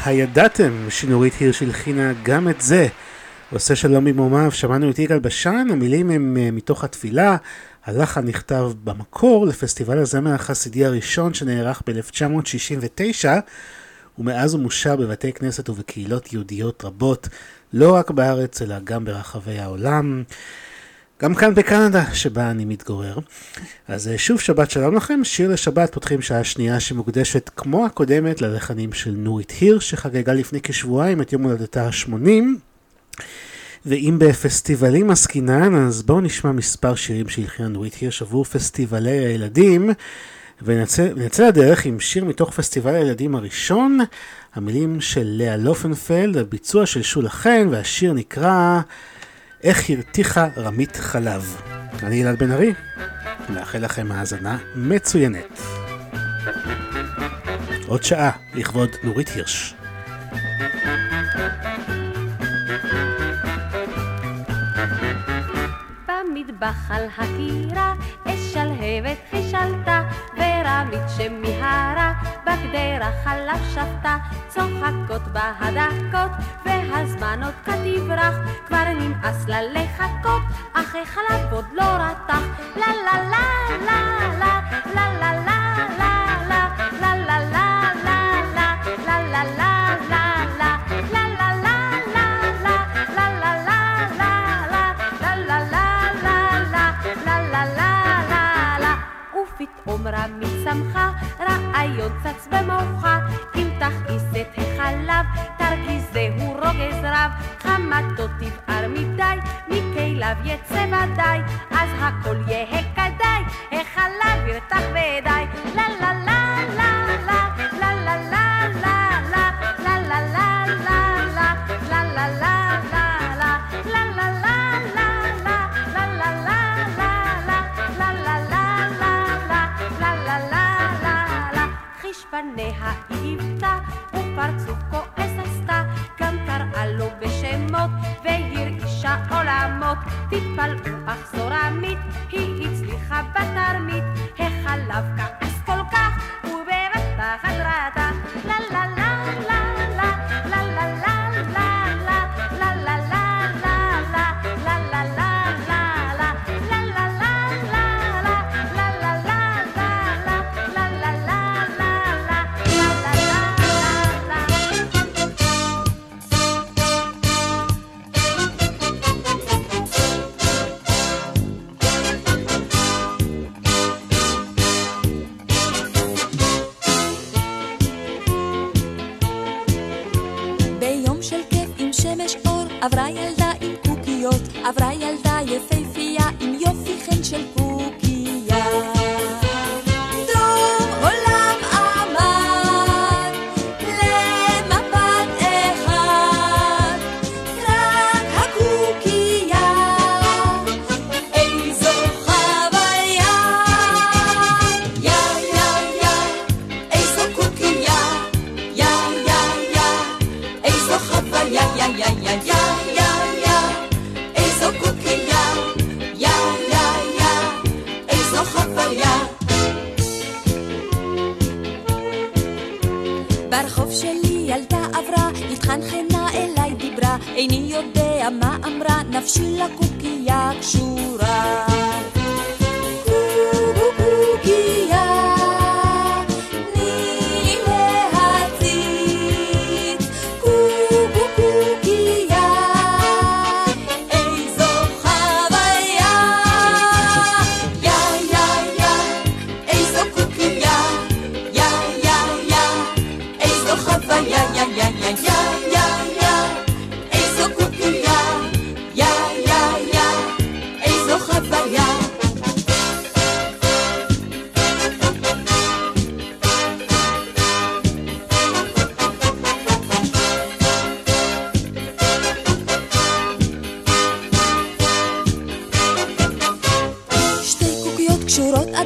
Speaker 3: הידעתם שנורית הירש הלחינה גם את זה. עושה שלום במרומיו, שמענו את יגאל בשן, המילים הם אה, מתוך התפילה, הלחן נכתב במקור לפסטיבל הזמר החסידי הראשון שנערך ב-1969, ומאז הוא מושר בבתי כנסת ובקהילות יהודיות רבות, לא רק בארץ אלא גם ברחבי העולם. גם כאן בקנדה, שבה אני מתגורר. אז אה, שוב שבת שלום לכם, שיר לשבת פותחים שעה שנייה שמוקדשת כמו הקודמת ללחנים של נורית הירש, שחגגה לפני כשבועיים את יום הולדתה ה-80. ואם בפסטיבלים עסקינן, אז בואו נשמע מספר שירים שהלחינה נורית הירש עבור פסטיבלי הילדים, ונצא, לדרך עם שיר מתוך פסטיבל הילדים הראשון, המילים של לאה לופנפלד, הביצוע של שולה חן, והשיר נקרא איך הרתיחה רמית חלב. אני אלעד בן ארי, מאחל לכם האזנה מצוינת. עוד שעה לכבוד נורית הירש.
Speaker 18: במטבח על הקירה, אש שלהבת חישלתה, ורמית שמיהרה, בגדרה חלב שפתה, צוחקות בהדקות, והזמן עוד כתברח, כבר נמאס לה לחכות, אך החלב עוד לא רתח, לה לה לה לה לה לה לה לה רמית שמחה, רעיון צץ במוחה, אם תכעיס את החלב, תרגיז זהו רוגז רב, חמתו תבער מדי, מכליו יצא ודאי, אז הכל יהא כדאי, החלב ירתח לה לה לה לה
Speaker 12: פניה היא היוותה, ופרצוף כועס עשתה, גם קראה לו בשמות, והרעישה עולמות. תתפלאו אך זו רמית, היא הצליחה בתרמית, החלב כעס כל כך, ובבת אחת ראתה, לה לה
Speaker 19: avrai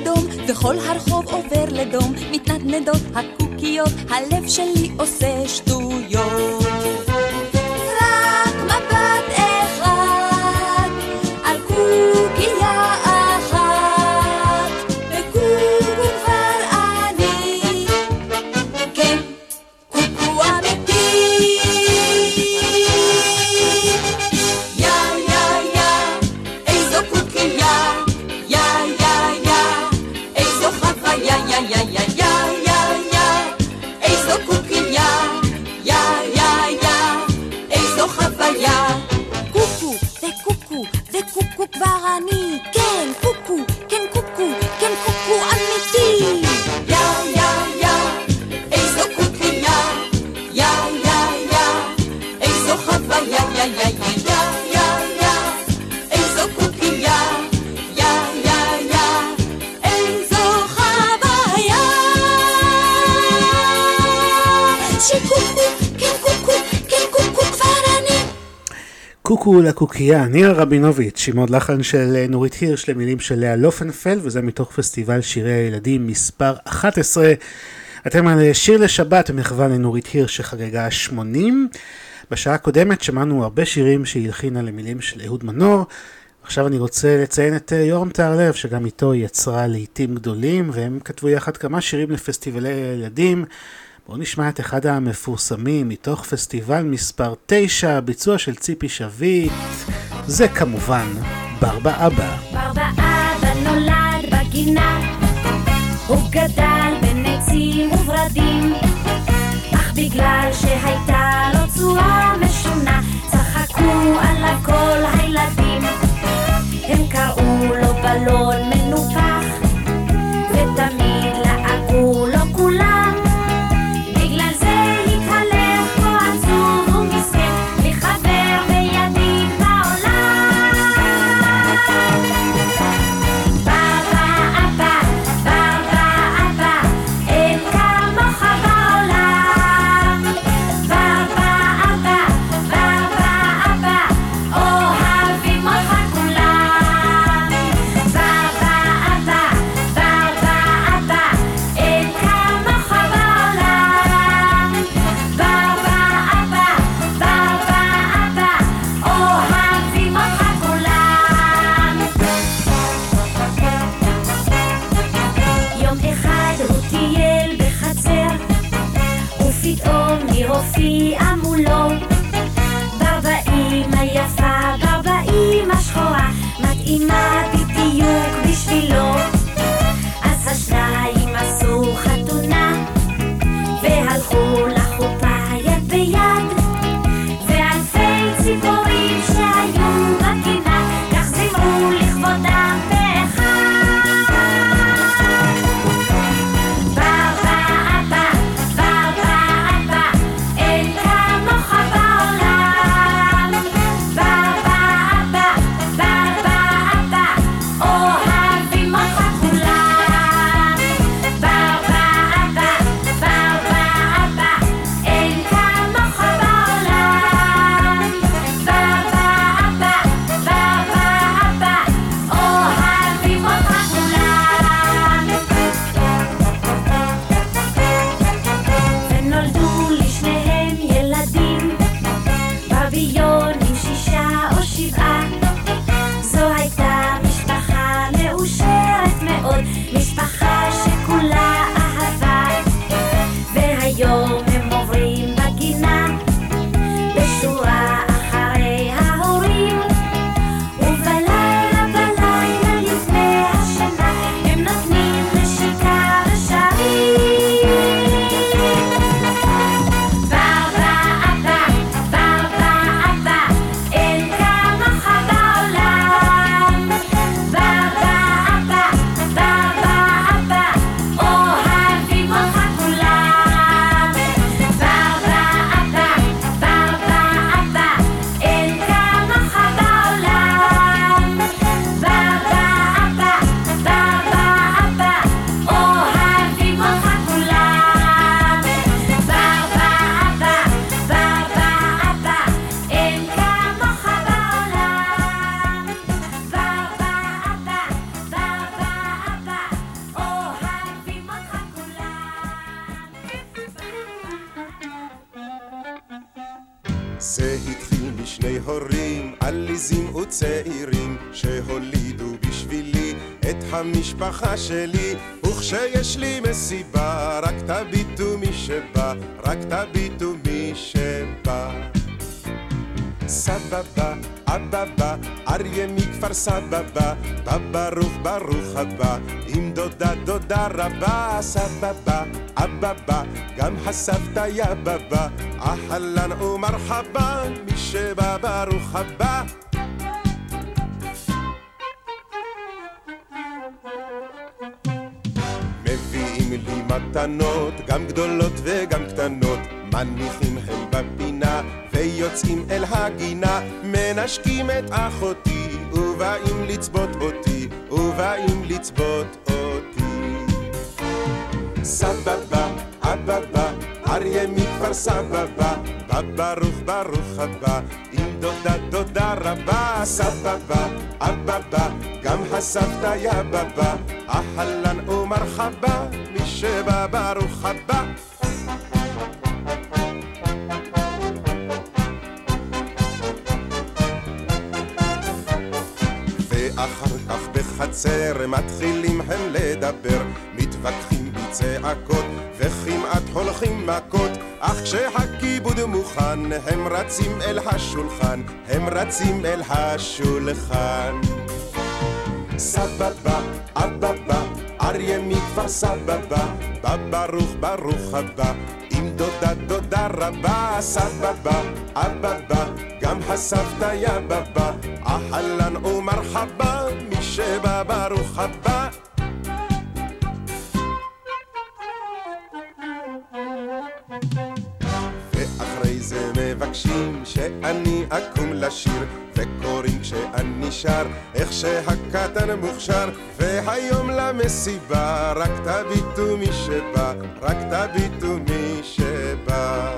Speaker 19: אדום, וכל הרחוב עובר לדום, מתנדנדות הקוקיות, הלב שלי עושה שטויות.
Speaker 3: לקוקייה, ניר רבינוביץ', עם עוד לחן של נורית הירש למילים של לאה לופנפלד, וזה מתוך פסטיבל שירי הילדים מספר 11. אתם על שיר לשבת במחווה לנורית הירש שחגגה 80. בשעה הקודמת שמענו הרבה שירים שהיא הלחינה למילים של אהוד מנור. עכשיו אני רוצה לציין את אה, יורם טהרלב, שגם איתו היא יצרה לעיתים גדולים, והם כתבו יחד כמה שירים לפסטיבלי ילדים. בואו נשמע את אחד המפורסמים מתוך פסטיבל מספר 9, ביצוע של ציפי שביט. זה כמובן ברבה אבא.
Speaker 20: בר באבא נולד בגינה, הוא גדל בין עצים וורדים, אך בגלל שהייתה לו צורה משונה, צחקו עליו כל הילדים. הם קראו לו בלון מנופח, ותמיד
Speaker 21: רבה, סבבה, אבבה, גם הסבתא יא בבא, אהלן ומרחבה, מי שבא ברוך הבא. בבא, אהלן ומרחבה, מי שבא ברוך הבא. ואחר כך בחצר מתחילים הם לדבר, מתווכחים בצעקות וכמעט הולכים מכות, אך כשהכיבוד מוכן הם רצים אל השולחן, הם רצים אל השולחן. סבבה, סבבה, בא ברוך ברוך הבא, עם דודה דודה רבה, סבבה, אבבה, גם הסבתא יא בבא, אהלן ומרחבה, מי שבא ברוך הבא. ואחרי זה מבקשים שאני אקום לשיר וקוראים כשאני שר איך שהקטן מוכשר למסיבה רק תביטו מי שבא רק תביטו מי שבא.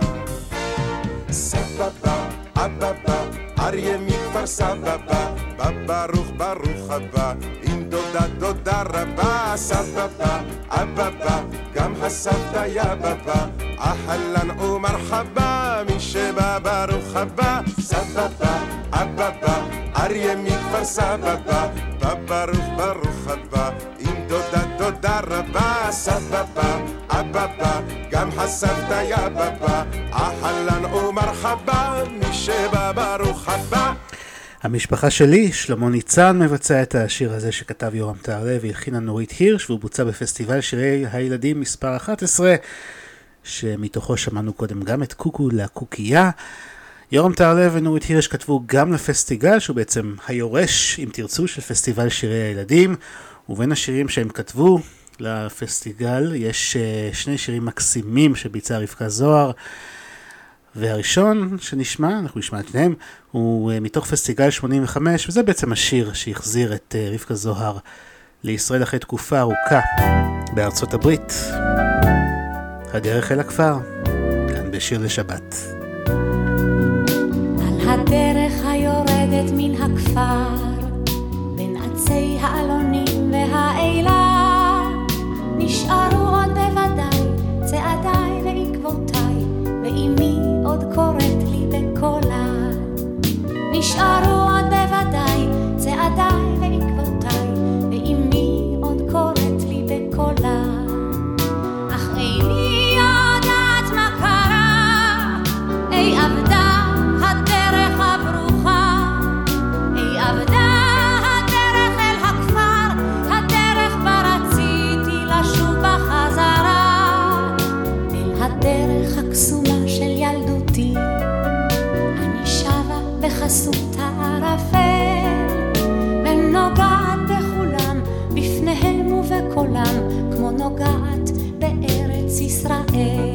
Speaker 21: סבבה אבבה אריה מכפר סבבה בא ברוך הבא עם דודה דודה רבה. סבבה אבבה גם הסבתא יא בבא אהלן ומרחבה מי שבא ברוך הבא. סבבה אבבה אריה מכפר סבבה בא ברוך דודה רבה סבבה אבבה גם הסבתא יא בבא אהלן ומרחבה מי שבא ברוך הבא
Speaker 3: המשפחה שלי, שלמה ניצן, מבצע את השיר הזה שכתב יורם טהרלב והלחינה נורית הירש, והוא בוצע בפסטיבל שירי הילדים מספר 11, שמתוכו שמענו קודם גם את קוקו לקוקייה. יורם טהרלב ונורית הירש כתבו גם לפסטיגל, שהוא בעצם היורש, אם תרצו, של פסטיבל שירי הילדים, ובין השירים שהם כתבו לפסטיגל יש אה, שני שירים מקסימים שביצעה רבקה זוהר. והראשון שנשמע, אנחנו נשמע את שניהם, הוא uh, מתוך פסטיגל 85, וזה בעצם השיר שהחזיר את uh, רבקה זוהר לישראל אחרי תקופה ארוכה בארצות הברית. הדרך אל הכפר, כאן בשיר לשבת.
Speaker 12: עוד קוראת לי בקולה. נשארו כמו נוגעת בארץ ישראל.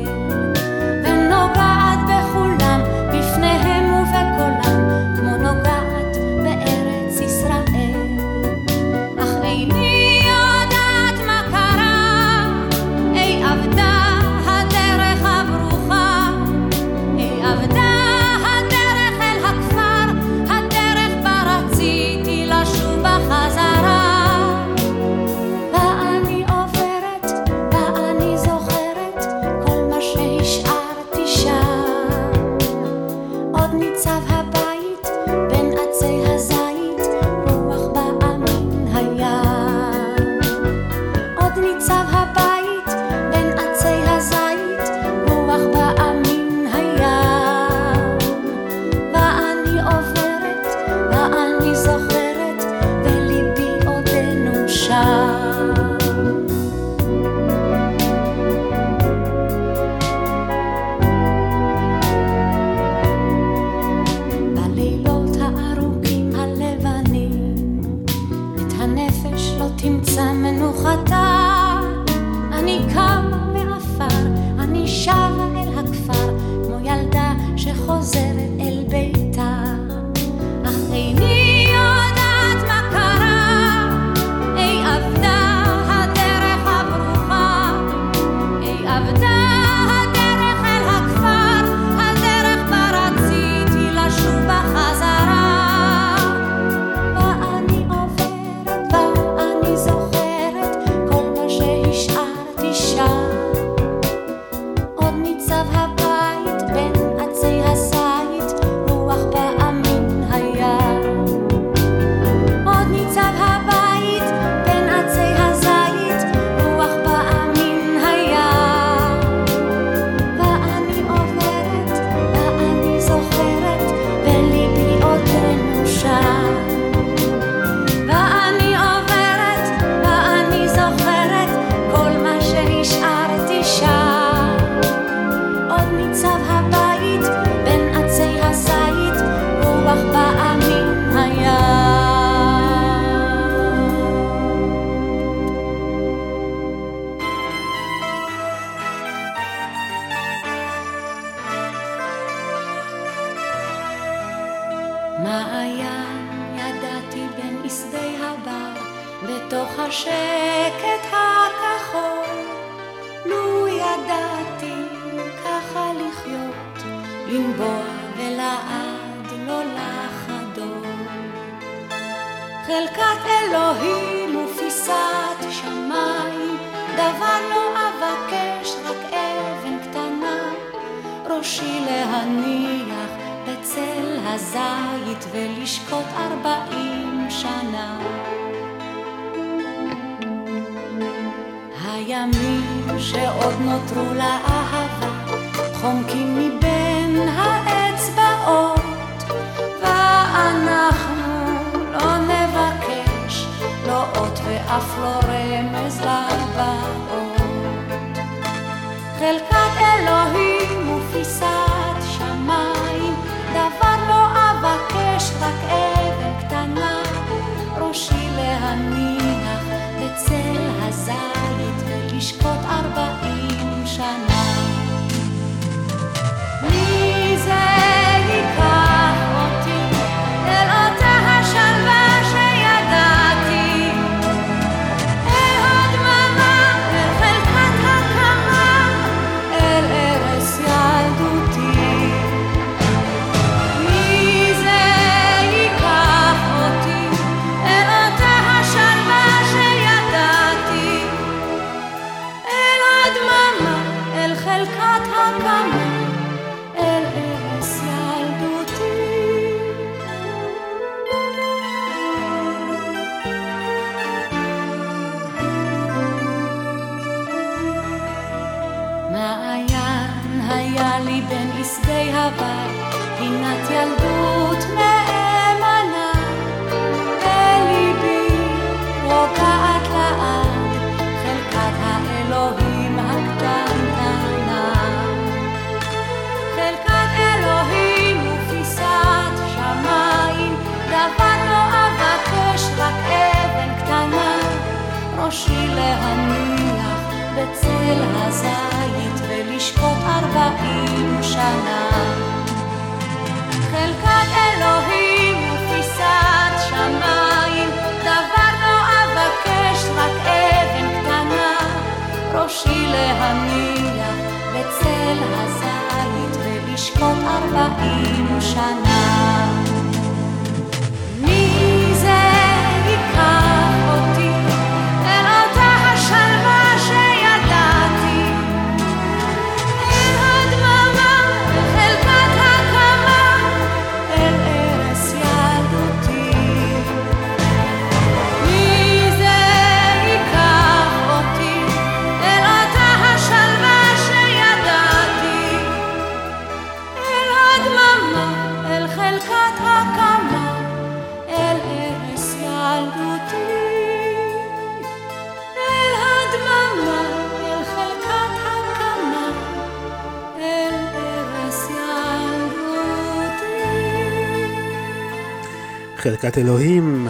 Speaker 22: חלקת אלוהים,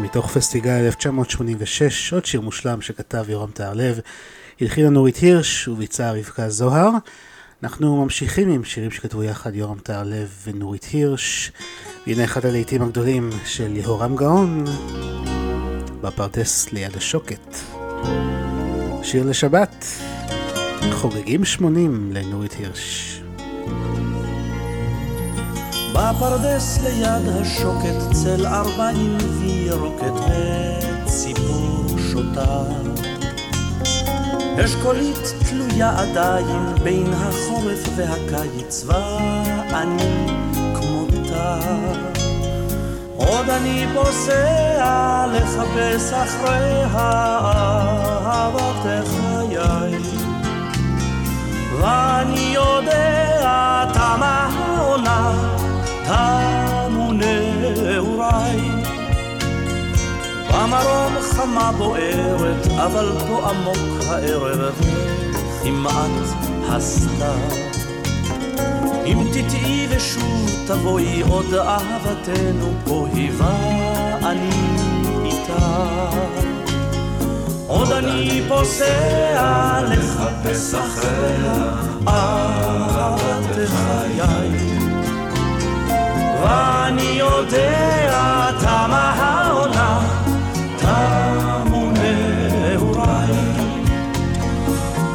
Speaker 3: מתוך פסטיגל 1986, עוד שיר מושלם שכתב יורם טהרלב, הלחינה נורית הירש וביצעה רבקה זוהר. אנחנו ממשיכים עם שירים שכתבו יחד יורם טהרלב ונורית הירש. והנה אחד הלעיתים הגדולים של יהורם גאון, בפרדס ליד השוקת. שיר לשבת, חוגגים 80 לנורית הירש.
Speaker 6: בפרדס ליד השוקת צל ארבעים וירוקת וציפור שותה. אשכולית תלויה עדיין בין החורף והקיץ ואני כמותה. עוד אני פוסע לחפש אחרי אהבת חיי ואני יודע תמה העונה תמו נעוריי. במרום חמה בוערת, אבל פה עמוק הערב כמעט הסתיו. אם תטעי ושוב תבואי עוד אהבתנו פה היווה אני איתה. עוד אני פוסע לחפש אחריה אהבת חיי. ואני יודע תמה העונה, תמו נעוריי.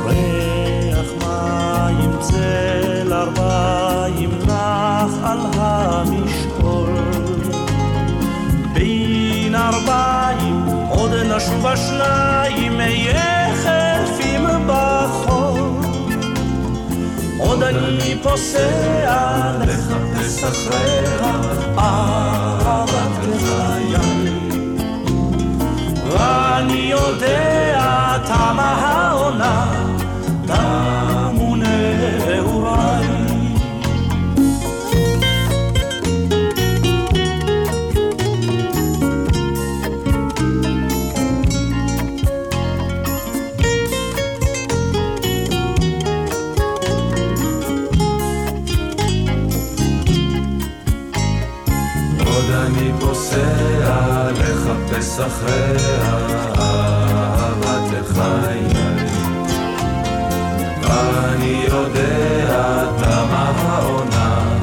Speaker 6: ריח מים צל ארבעים נח על המשעול. בין ארבעים עוד נשוב השניים עוד אני פוסע לחפש אחריה אהבת חיי ואני יודע תמה העונה
Speaker 23: אחריה אהבת חיי ואני יודע תמה העונה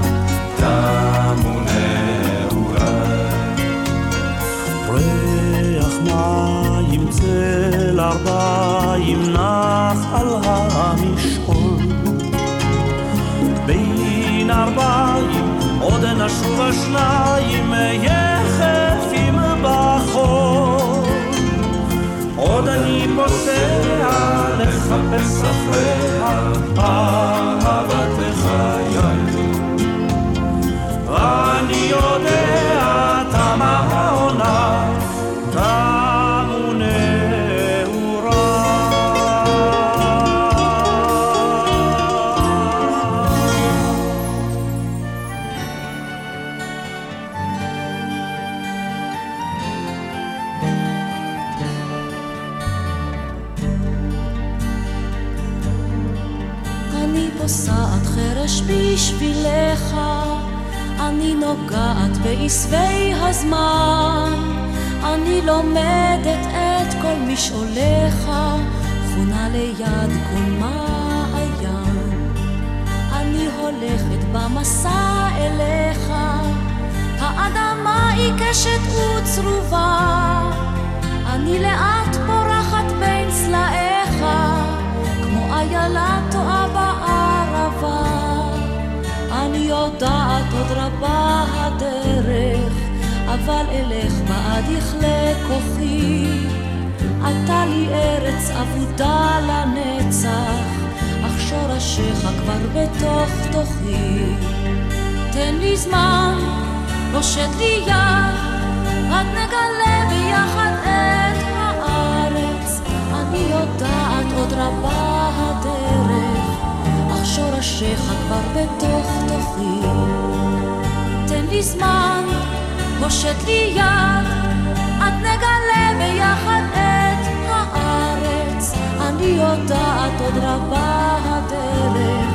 Speaker 23: תמו נעוריי
Speaker 6: ריח מים צל ארבעים בין
Speaker 15: יכלה כוחי. אתה לי ארץ אבודה לנצח, אך שורשיך כבר בתוך תוכי. תן לי זמן, פושט לי יד, רק נגלה ביחד את הארץ. אני יודעת עוד רבה הדרך, אך שורשיך כבר בתוך תוכי. תן לי זמן, פושט לי יד, עד נגלה ביחד את הארץ. אני יודעת עוד רבה הדרך,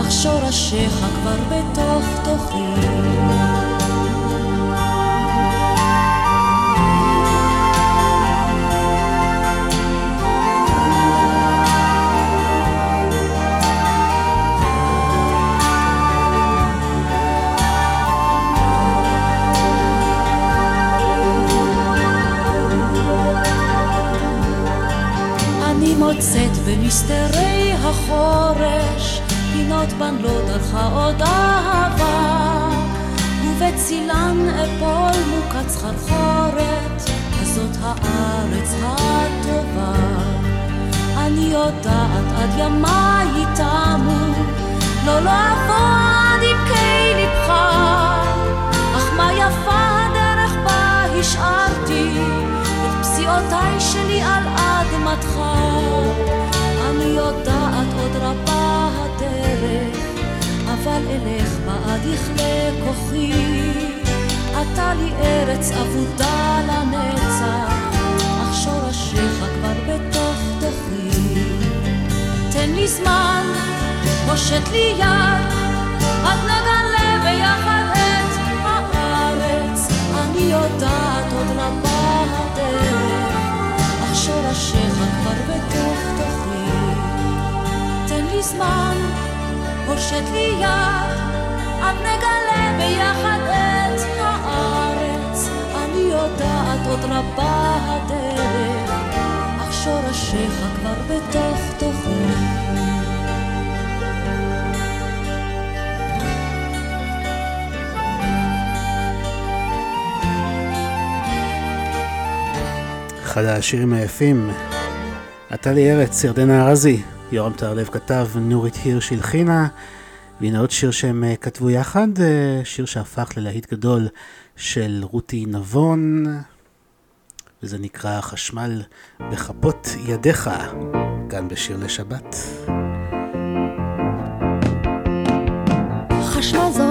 Speaker 15: אך שורשיך כבר בתוך תוכי. במסתרי החורש, פינות בנלות דרכה עוד אהבה, ובצילן אפול מוכת סחרחורת, הזאת הארץ הטובה. אני יודעת עד ימיי תמו, לא לעבוד לא עם קי לבך, אך מה יפה הדרך בה השארתי, את פסיעותיי שלי על אדמתך. יודעת עוד רבה הדרך, אבל אלך בעד יכלה כוחי. אתה לי ארץ אבודה לנצח, אך שורשיך כבר בתוך תוכי. תן לי זמן, הושט לי יד, עד נגלה ביחד את הארץ. אני יודעת עוד רבה הדרך, אך שורשיך כבר בתוך. תן לי זמן, הושט לי יד, עד נגלה ביחד את הארץ. אני יודעת עוד רבה הדרך, אך שורשיך כבר בתוך תוכי.
Speaker 3: אחד השירים היפים, אתה לי ארץ, ירדנה ארזי, יורם טהרלב כתב, נורית הירש הלחינה, והנה עוד שיר שהם אה, כתבו יחד, אה, שיר שהפך ללהיט גדול של רותי נבון, וזה נקרא חשמל בכפות ידיך, כאן בשיר לשבת.
Speaker 15: חשמל זורם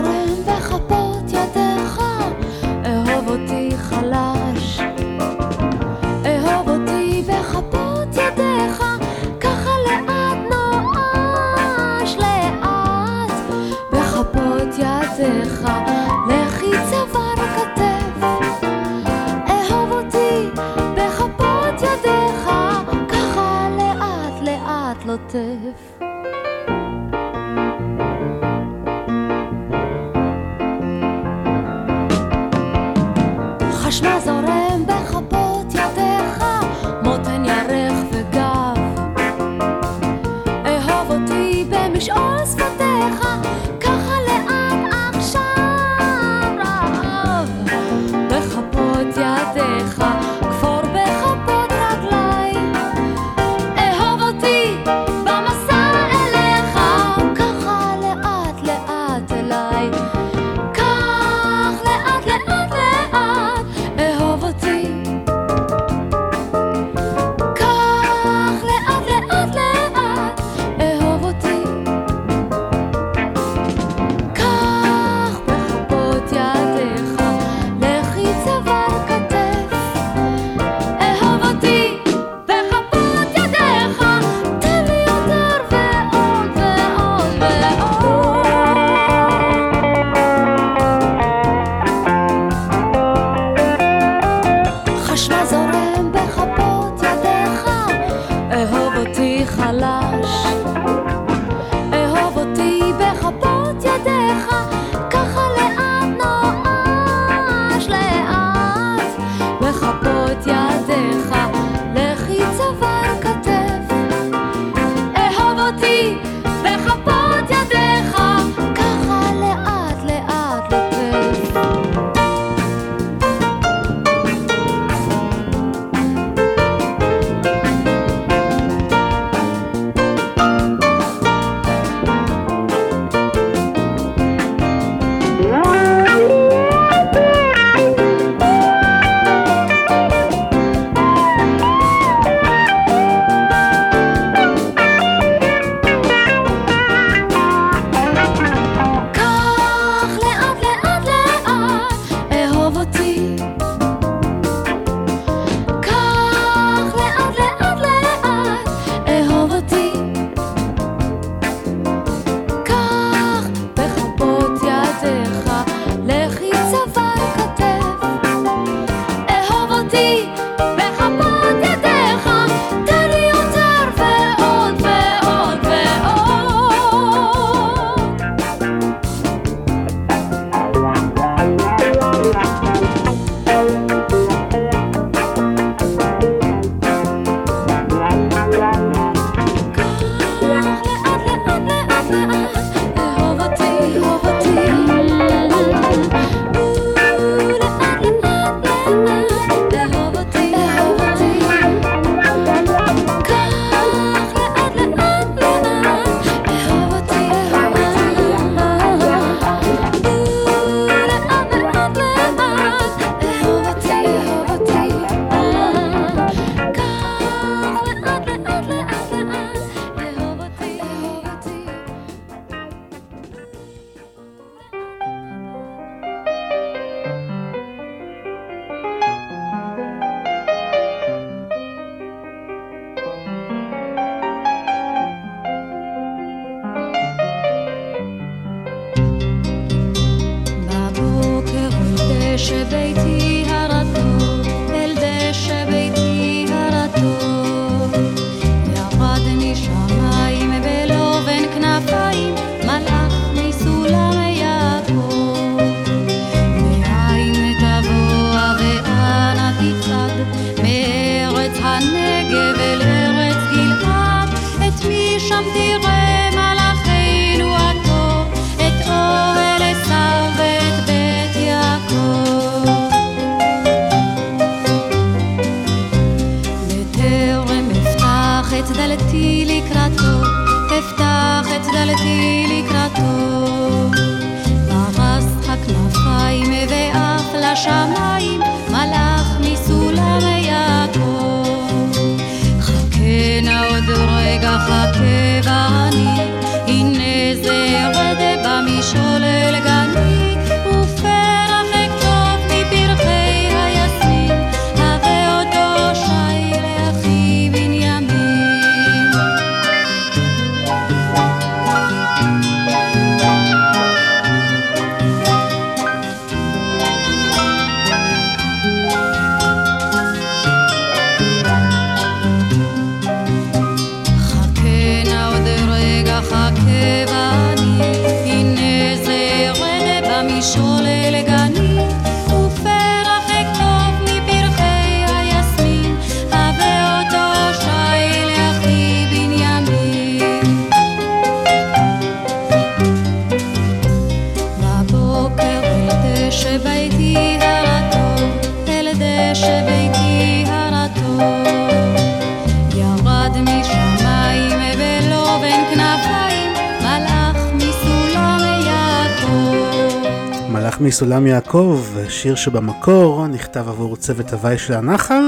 Speaker 12: מסולם יעקב,
Speaker 3: שיר שבמקור נכתב עבור צוות הוואי של הנחל,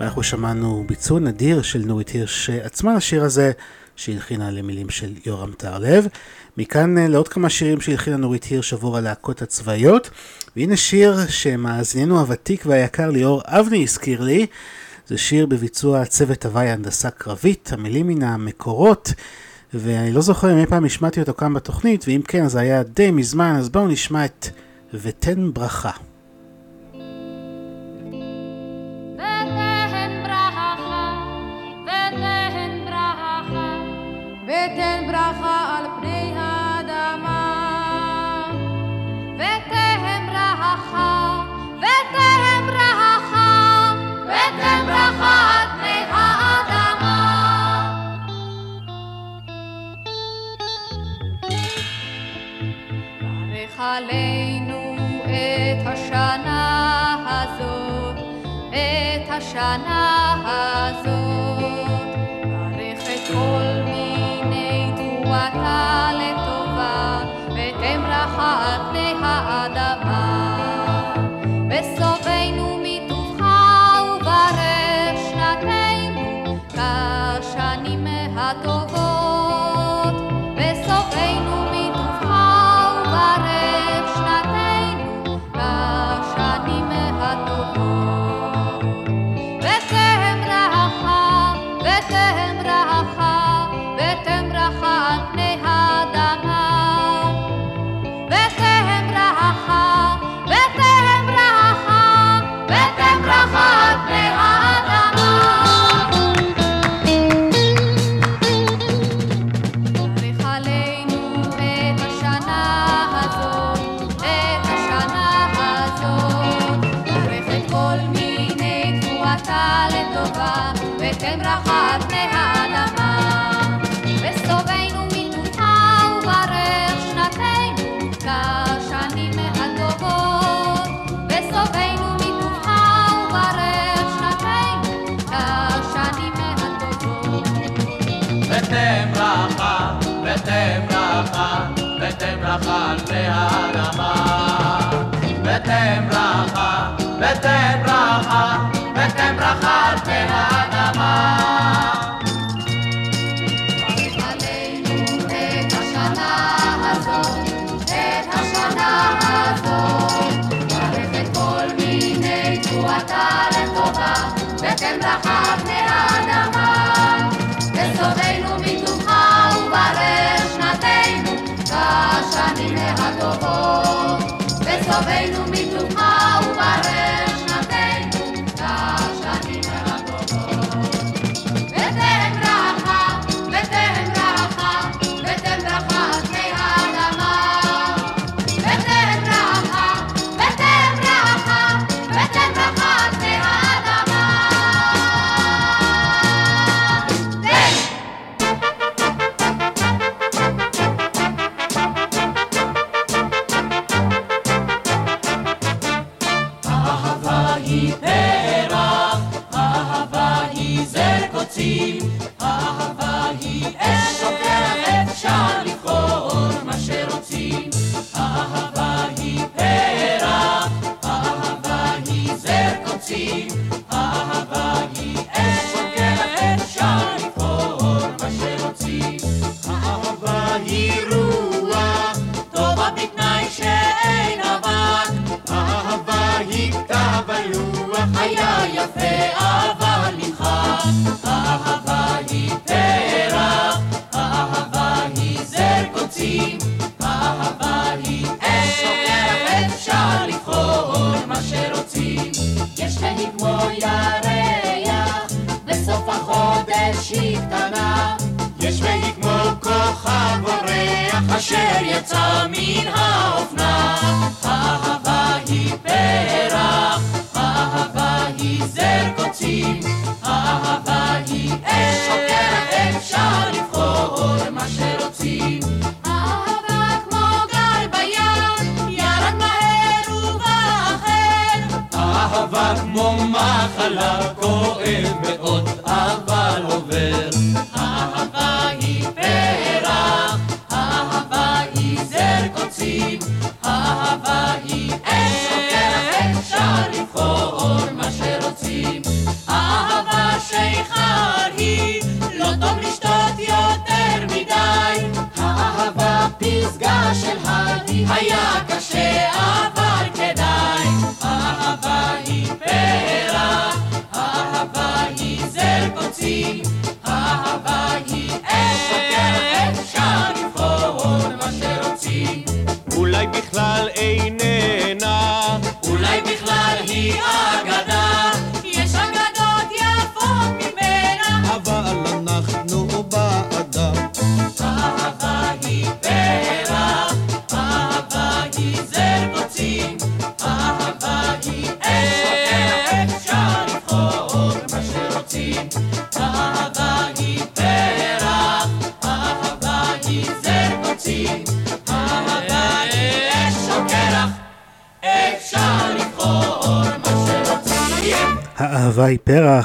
Speaker 3: ואנחנו שמענו ביצוע נדיר של נורית הירש עצמה לשיר הזה, שהלחינה למילים של יורם טהרלב. מכאן אה, לעוד כמה שירים שהלחינה נורית הירש עבור הלהקות הצבאיות, והנה שיר שמאזיננו הוותיק והיקר ליאור אבני הזכיר לי, זה שיר בביצוע צוות הוואי הנדסה קרבית, המילים מן המקורות. ואני לא זוכר אם אי פעם השמעתי אותו כאן בתוכנית, ואם כן זה היה די מזמן, אז בואו נשמע את ותן ברכה.
Speaker 12: ותן ברכה, על פני האדמה. ותן ברכה, ותן ברכה, ותן ברכה על פני האדמה. ברך עלינו השנה הזאת, את השנה הזאת. ברך את כל מיני תרועתה לטובה, ברכה על פני האדמה. ותן só vem no mito mal.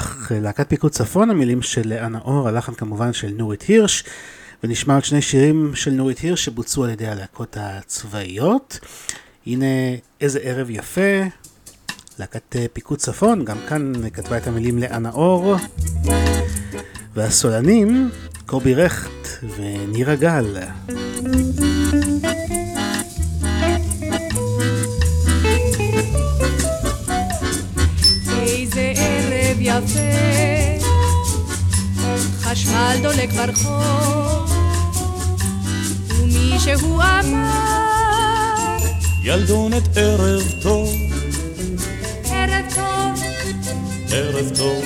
Speaker 10: פרח,
Speaker 3: להקת פיקוד צפון, המילים של אנה אור, הלחן כמובן של נורית הירש, ונשמע עוד שני שירים של נורית הירש שבוצעו על ידי הלהקות הצבאיות. הנה איזה ערב יפה, להקת אה, פיקוד צפון, גם כאן כתבה את המילים לאנה אור, והסולנים, קובי רכט ונירה גל.
Speaker 12: יפה, חשמל דולק ברחוב, ומישהו אמר,
Speaker 6: ילדונת ערב טוב,
Speaker 12: ערב טוב,
Speaker 6: ערב טוב,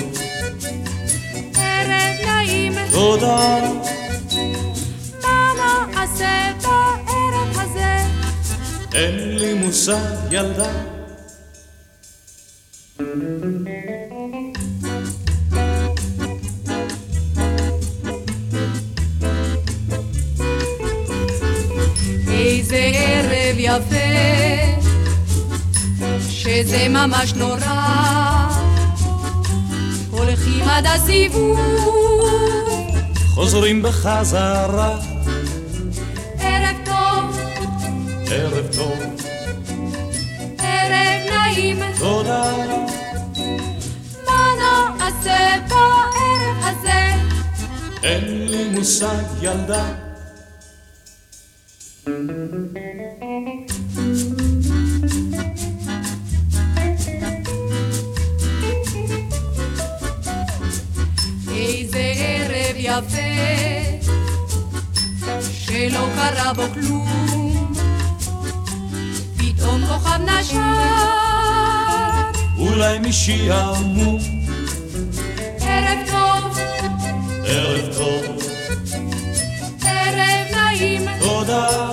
Speaker 12: ערב נעים,
Speaker 6: תודה.
Speaker 12: מה נעשה בערב הזה?
Speaker 6: אין לי מושג ילדה,
Speaker 12: יפה, שזה ממש נורא, הולכים עד הסיבוב,
Speaker 6: חוזרים בחזרה,
Speaker 12: ערב טוב,
Speaker 6: ערב טוב,
Speaker 12: ערב נעים,
Speaker 6: תודה.
Speaker 12: מה נעשה בערב הזה?
Speaker 6: אין לי מושג ילדה,
Speaker 12: איזה ערב יפה, שלא קרה בו כלום, פתאום כוכב נשר,
Speaker 6: אולי משעמום,
Speaker 12: ערב טוב,
Speaker 6: ערב טוב,
Speaker 12: נעים,
Speaker 6: תודה.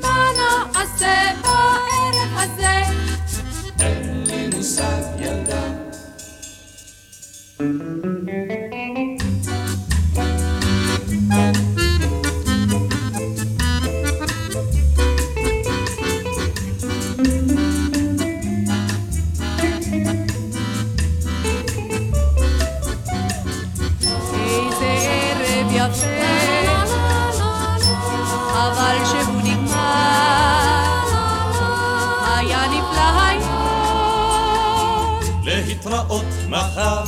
Speaker 12: מה נעשה בערב
Speaker 6: להתראות מחר,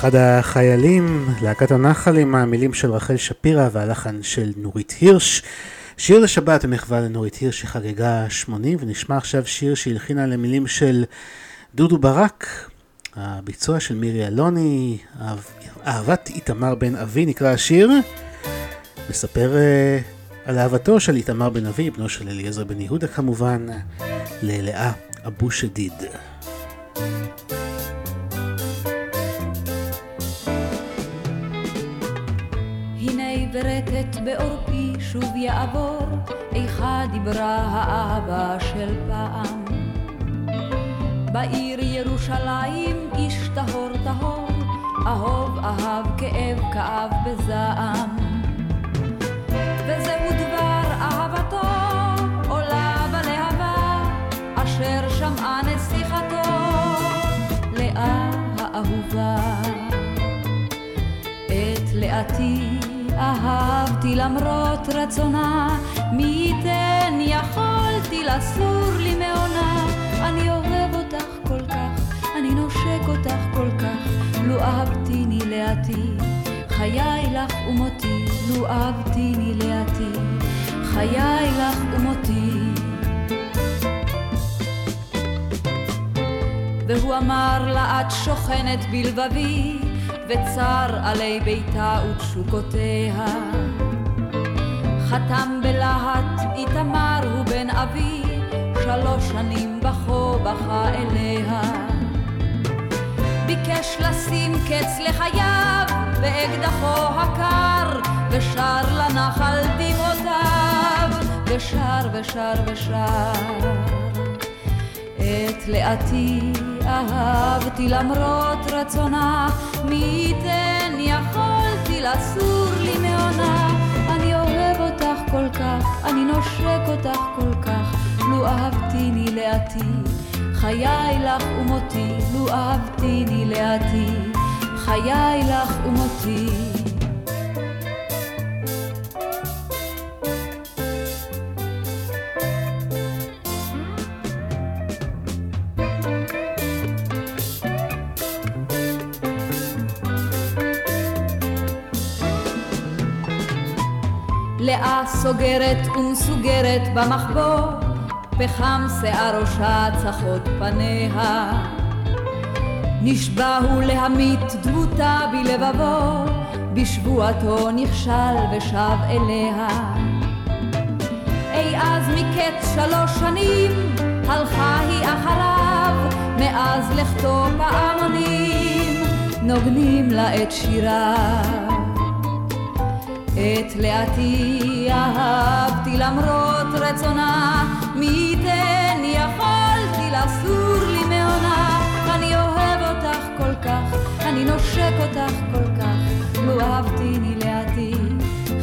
Speaker 3: לאחד החיילים, להקת הנחל עם המילים של רחל שפירא והלחן של נורית הירש. שיר לשבת במחווה לנורית הירש שחגגה 80, ונשמע עכשיו שיר שהלחינה למילים של דודו ברק. הביצוע של מירי אלוני, אהב, אהבת איתמר בן אבי נקרא השיר. מספר uh, על אהבתו של איתמר בן אבי, בנו של אליעזר בן יהודה כמובן, ללאה אבו שדיד.
Speaker 24: בעורפי שוב יעבור, איכה דיברה האהבה של פעם. בעיר ירושלים איש טהור טהור, אהוב אהב כאב כאב בזעם. וזהו דבר אהבתו, עולה בלהבה, אשר שמעה נסיכתו, לאה האהובה. את לאתי אהבתי למרות רצונה, מי ייתן יכולתי לסור לי מעונה. אני אוהב אותך כל כך, אני נושק אותך כל כך, לו אהבתיני לאתי, חיי לך ומותי, לו אהבתיני לאתי, חיי לך ומותי. והוא אמר לה את שוכנת בלבבי, וצר עלי ביתה ותשוקותיה. חתם בלהט איתמר הוא בן אבי, שלוש שנים בכו בכה אליה. ביקש לשים קץ לחייו באקדחו הקר, ושר לנחל דמעותיו, ושר ושר ושר. את לאתי אהבתי למרות רצונה, מי ייתן יכולתי לסור לי מעונה. אני אוהב אותך כל כך, אני נושק אותך כל כך, לו אהבתיני לאתי, חיי לך ומותי, לו אהבתיני לאתי, חיי לך ומותי. לאה סוגרת ומסוגרת במחבוא, פחם שיער ראשה צחות פניה. נשבע הוא להמית דמותה בלבבו, בשבועתו נכשל ושב אליה. אי אז מקץ שלוש שנים, הלכה היא אחריו, מאז לכתו פעמונים, נוגנים לה את שיריו. את לאתי אהבתי למרות רצונה, מי ייתן יכולתי לסור לי מעונה. אני אוהב אותך כל כך, אני נושק אותך כל כך, לו אהבתיני לאתי.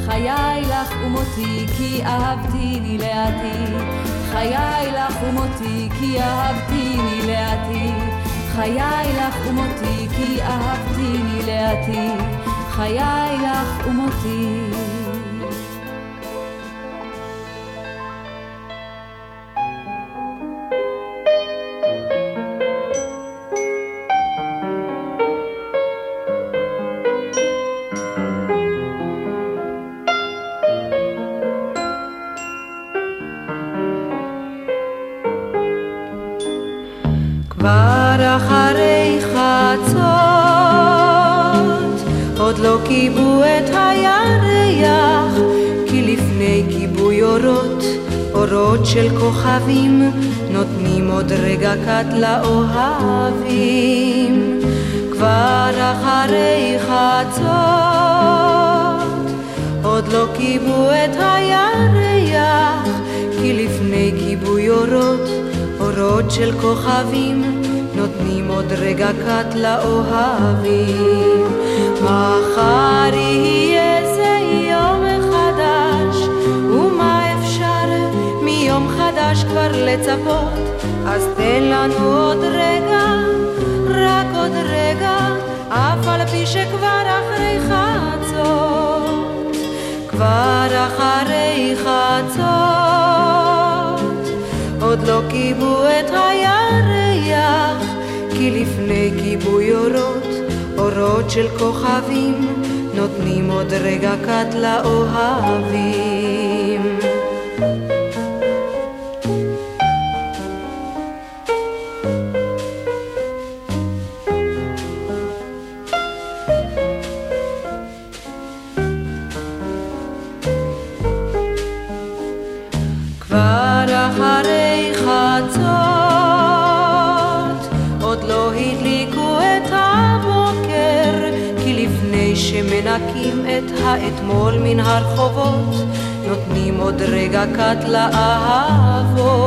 Speaker 24: חיי לך ומותי כי אהבתיני לאתי. חיי לך ומותי כי אהבתיני לאתי. חיי לך ומותי כי אהבתיני לאתי. חיי לך ומותי.
Speaker 5: כבר אחרי חצות, כיבו את הירח, כי לפני כיבוי אורות, אורות של כוכבים, נותנים עוד רגע קט לאוהבים. כבר אחרי חצות, עוד לא כיבו את הירח, כי לפני כיבוי אורות, אורות של כוכבים, נותנים עוד רגע קט לאוהבים. מחר יהיה זה יום חדש, ומה אפשר מיום חדש כבר לצפות? אז תן לנו עוד רגע, רק עוד רגע, אף על פי שכבר אחרי חצות, כבר אחרי חצות. עוד לא כיבו את הירח, כי לפני כיבוי אורות, אורות של כוכבים, נותנים עוד רגע קט לאוהבים. האתמול מן הרחובות, נותנים עוד רגע קט לאהבות.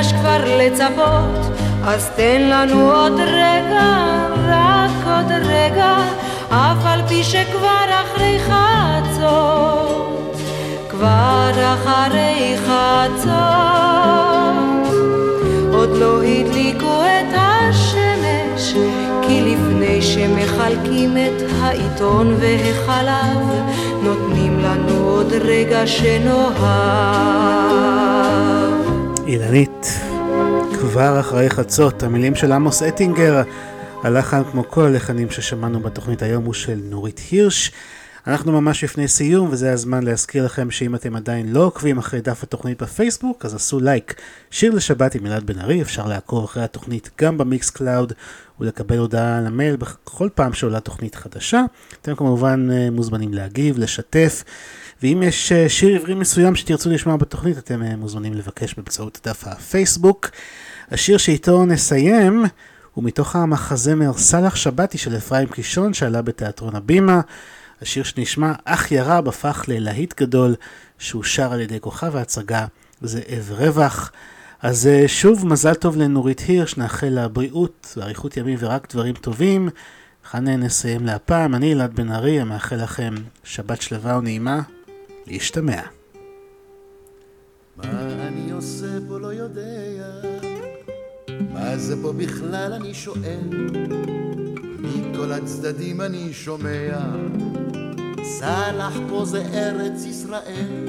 Speaker 5: חדש כבר לצפות אז תן לנו עוד רגע, רק עוד רגע אף על פי שכבר אחרי חצות כבר אחרי חצות עוד לא הדליקו את השמש, כי לפני שמחלקים את העיתון והחלב, נותנים לנו עוד רגע שנאהב.
Speaker 3: אילנית, כבר אחרי חצות, המילים של עמוס אטינגר, הלחן כמו כל הלחנים ששמענו בתוכנית היום הוא של נורית הירש. אנחנו ממש לפני סיום, וזה הזמן להזכיר לכם שאם אתם עדיין לא עוקבים אחרי דף התוכנית בפייסבוק, אז עשו לייק. שיר לשבת עם אלעד בן ארי, אפשר לעקוב אחרי התוכנית גם ב Mixcloud, ולקבל הודעה למייל בכל פעם שעולה תוכנית חדשה. אתם כמובן אה, מוזמנים להגיב, לשתף, ואם יש אה, שיר עברי מסוים שתרצו לשמוע בתוכנית, אתם אה, מוזמנים לבקש באמצעות דף הפייסבוק. השיר שאיתו נסיים ומתוך המחזמר סאלח שבתי של אפרים קישון שעלה בתיאטרון הבימה. השיר שנשמע אח ירב הפך ללהיט גדול שאושר על ידי כוכב ההצגה זאב רווח. אז אה, שוב מזל טוב לנורית הירש, נאחל לה בריאות ואריכות ימים ורק דברים טובים. כאן נסיים להפעם, אני אלעד בן ארי, המאחל לכם שבת שלווה ונעימה, להשתמע.
Speaker 25: מה אני עושה פה לא יודע, מה זה פה בכלל אני שואל, מכל הצדדים אני שומע, סלח פה זה ארץ ישראל,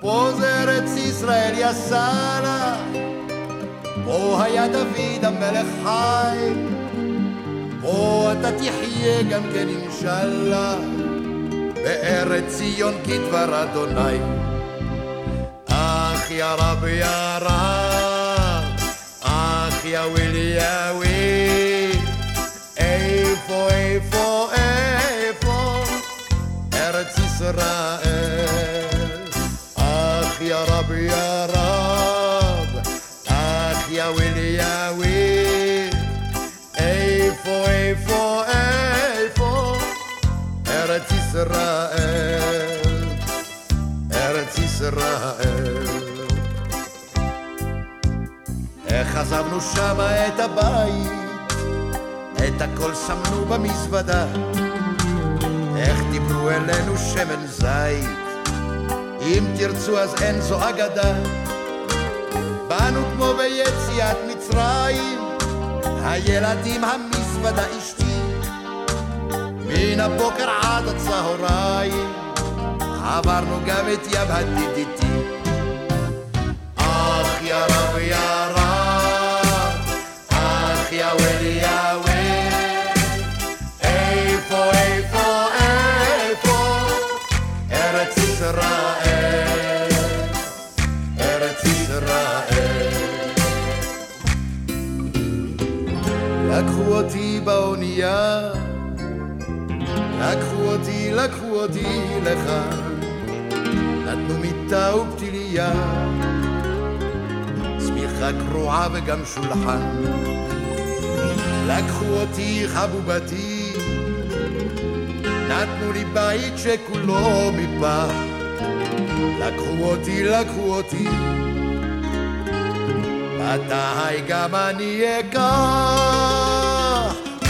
Speaker 25: פה זה ארץ ישראל יא סלח, פה היה דוד המלך חי, פה אתה תחיה גם כן אינשאללה, בארץ ציון כדבר אדוני. אח يا رب يا رب, אח يا ويل يا ويل, איפה איפה איפה ארץ ישראל. אח يا رب يا رب, אח يا ويل يا ويل, איפה איפה איפה ארץ ישראל. ארץ ישראל. עזבנו שמה את הבית, את הכל שמנו במזוודה, איך דיברו אלינו שמן זית, אם תרצו אז אין זו אגדה. באנו כמו ביציאת מצרים, הילדים המזוודה אשתי, מן הבוקר עד הצהריים. עברנו גם את ים הדידיתי. רב יא רב, באונייה, לקחו אותי, לקחו אותי לכאן. נתנו מיטה ופתיליה, צמיחה קרועה וגם שולחן. לקחו אותי חבובתי, נתנו לי בית שכולו מפח. לקחו אותי, לקחו אותי, מתי גם אני אקח?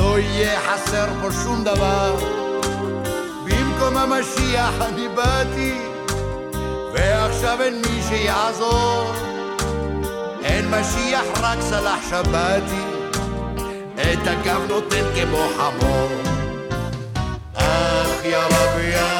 Speaker 25: לא יהיה חסר פה שום דבר. במקום המשיח אני באתי, ועכשיו אין מי שיעזור. אין משיח רק סלח שבתי, את הגב נותן כמו חמור. אח יא רב יא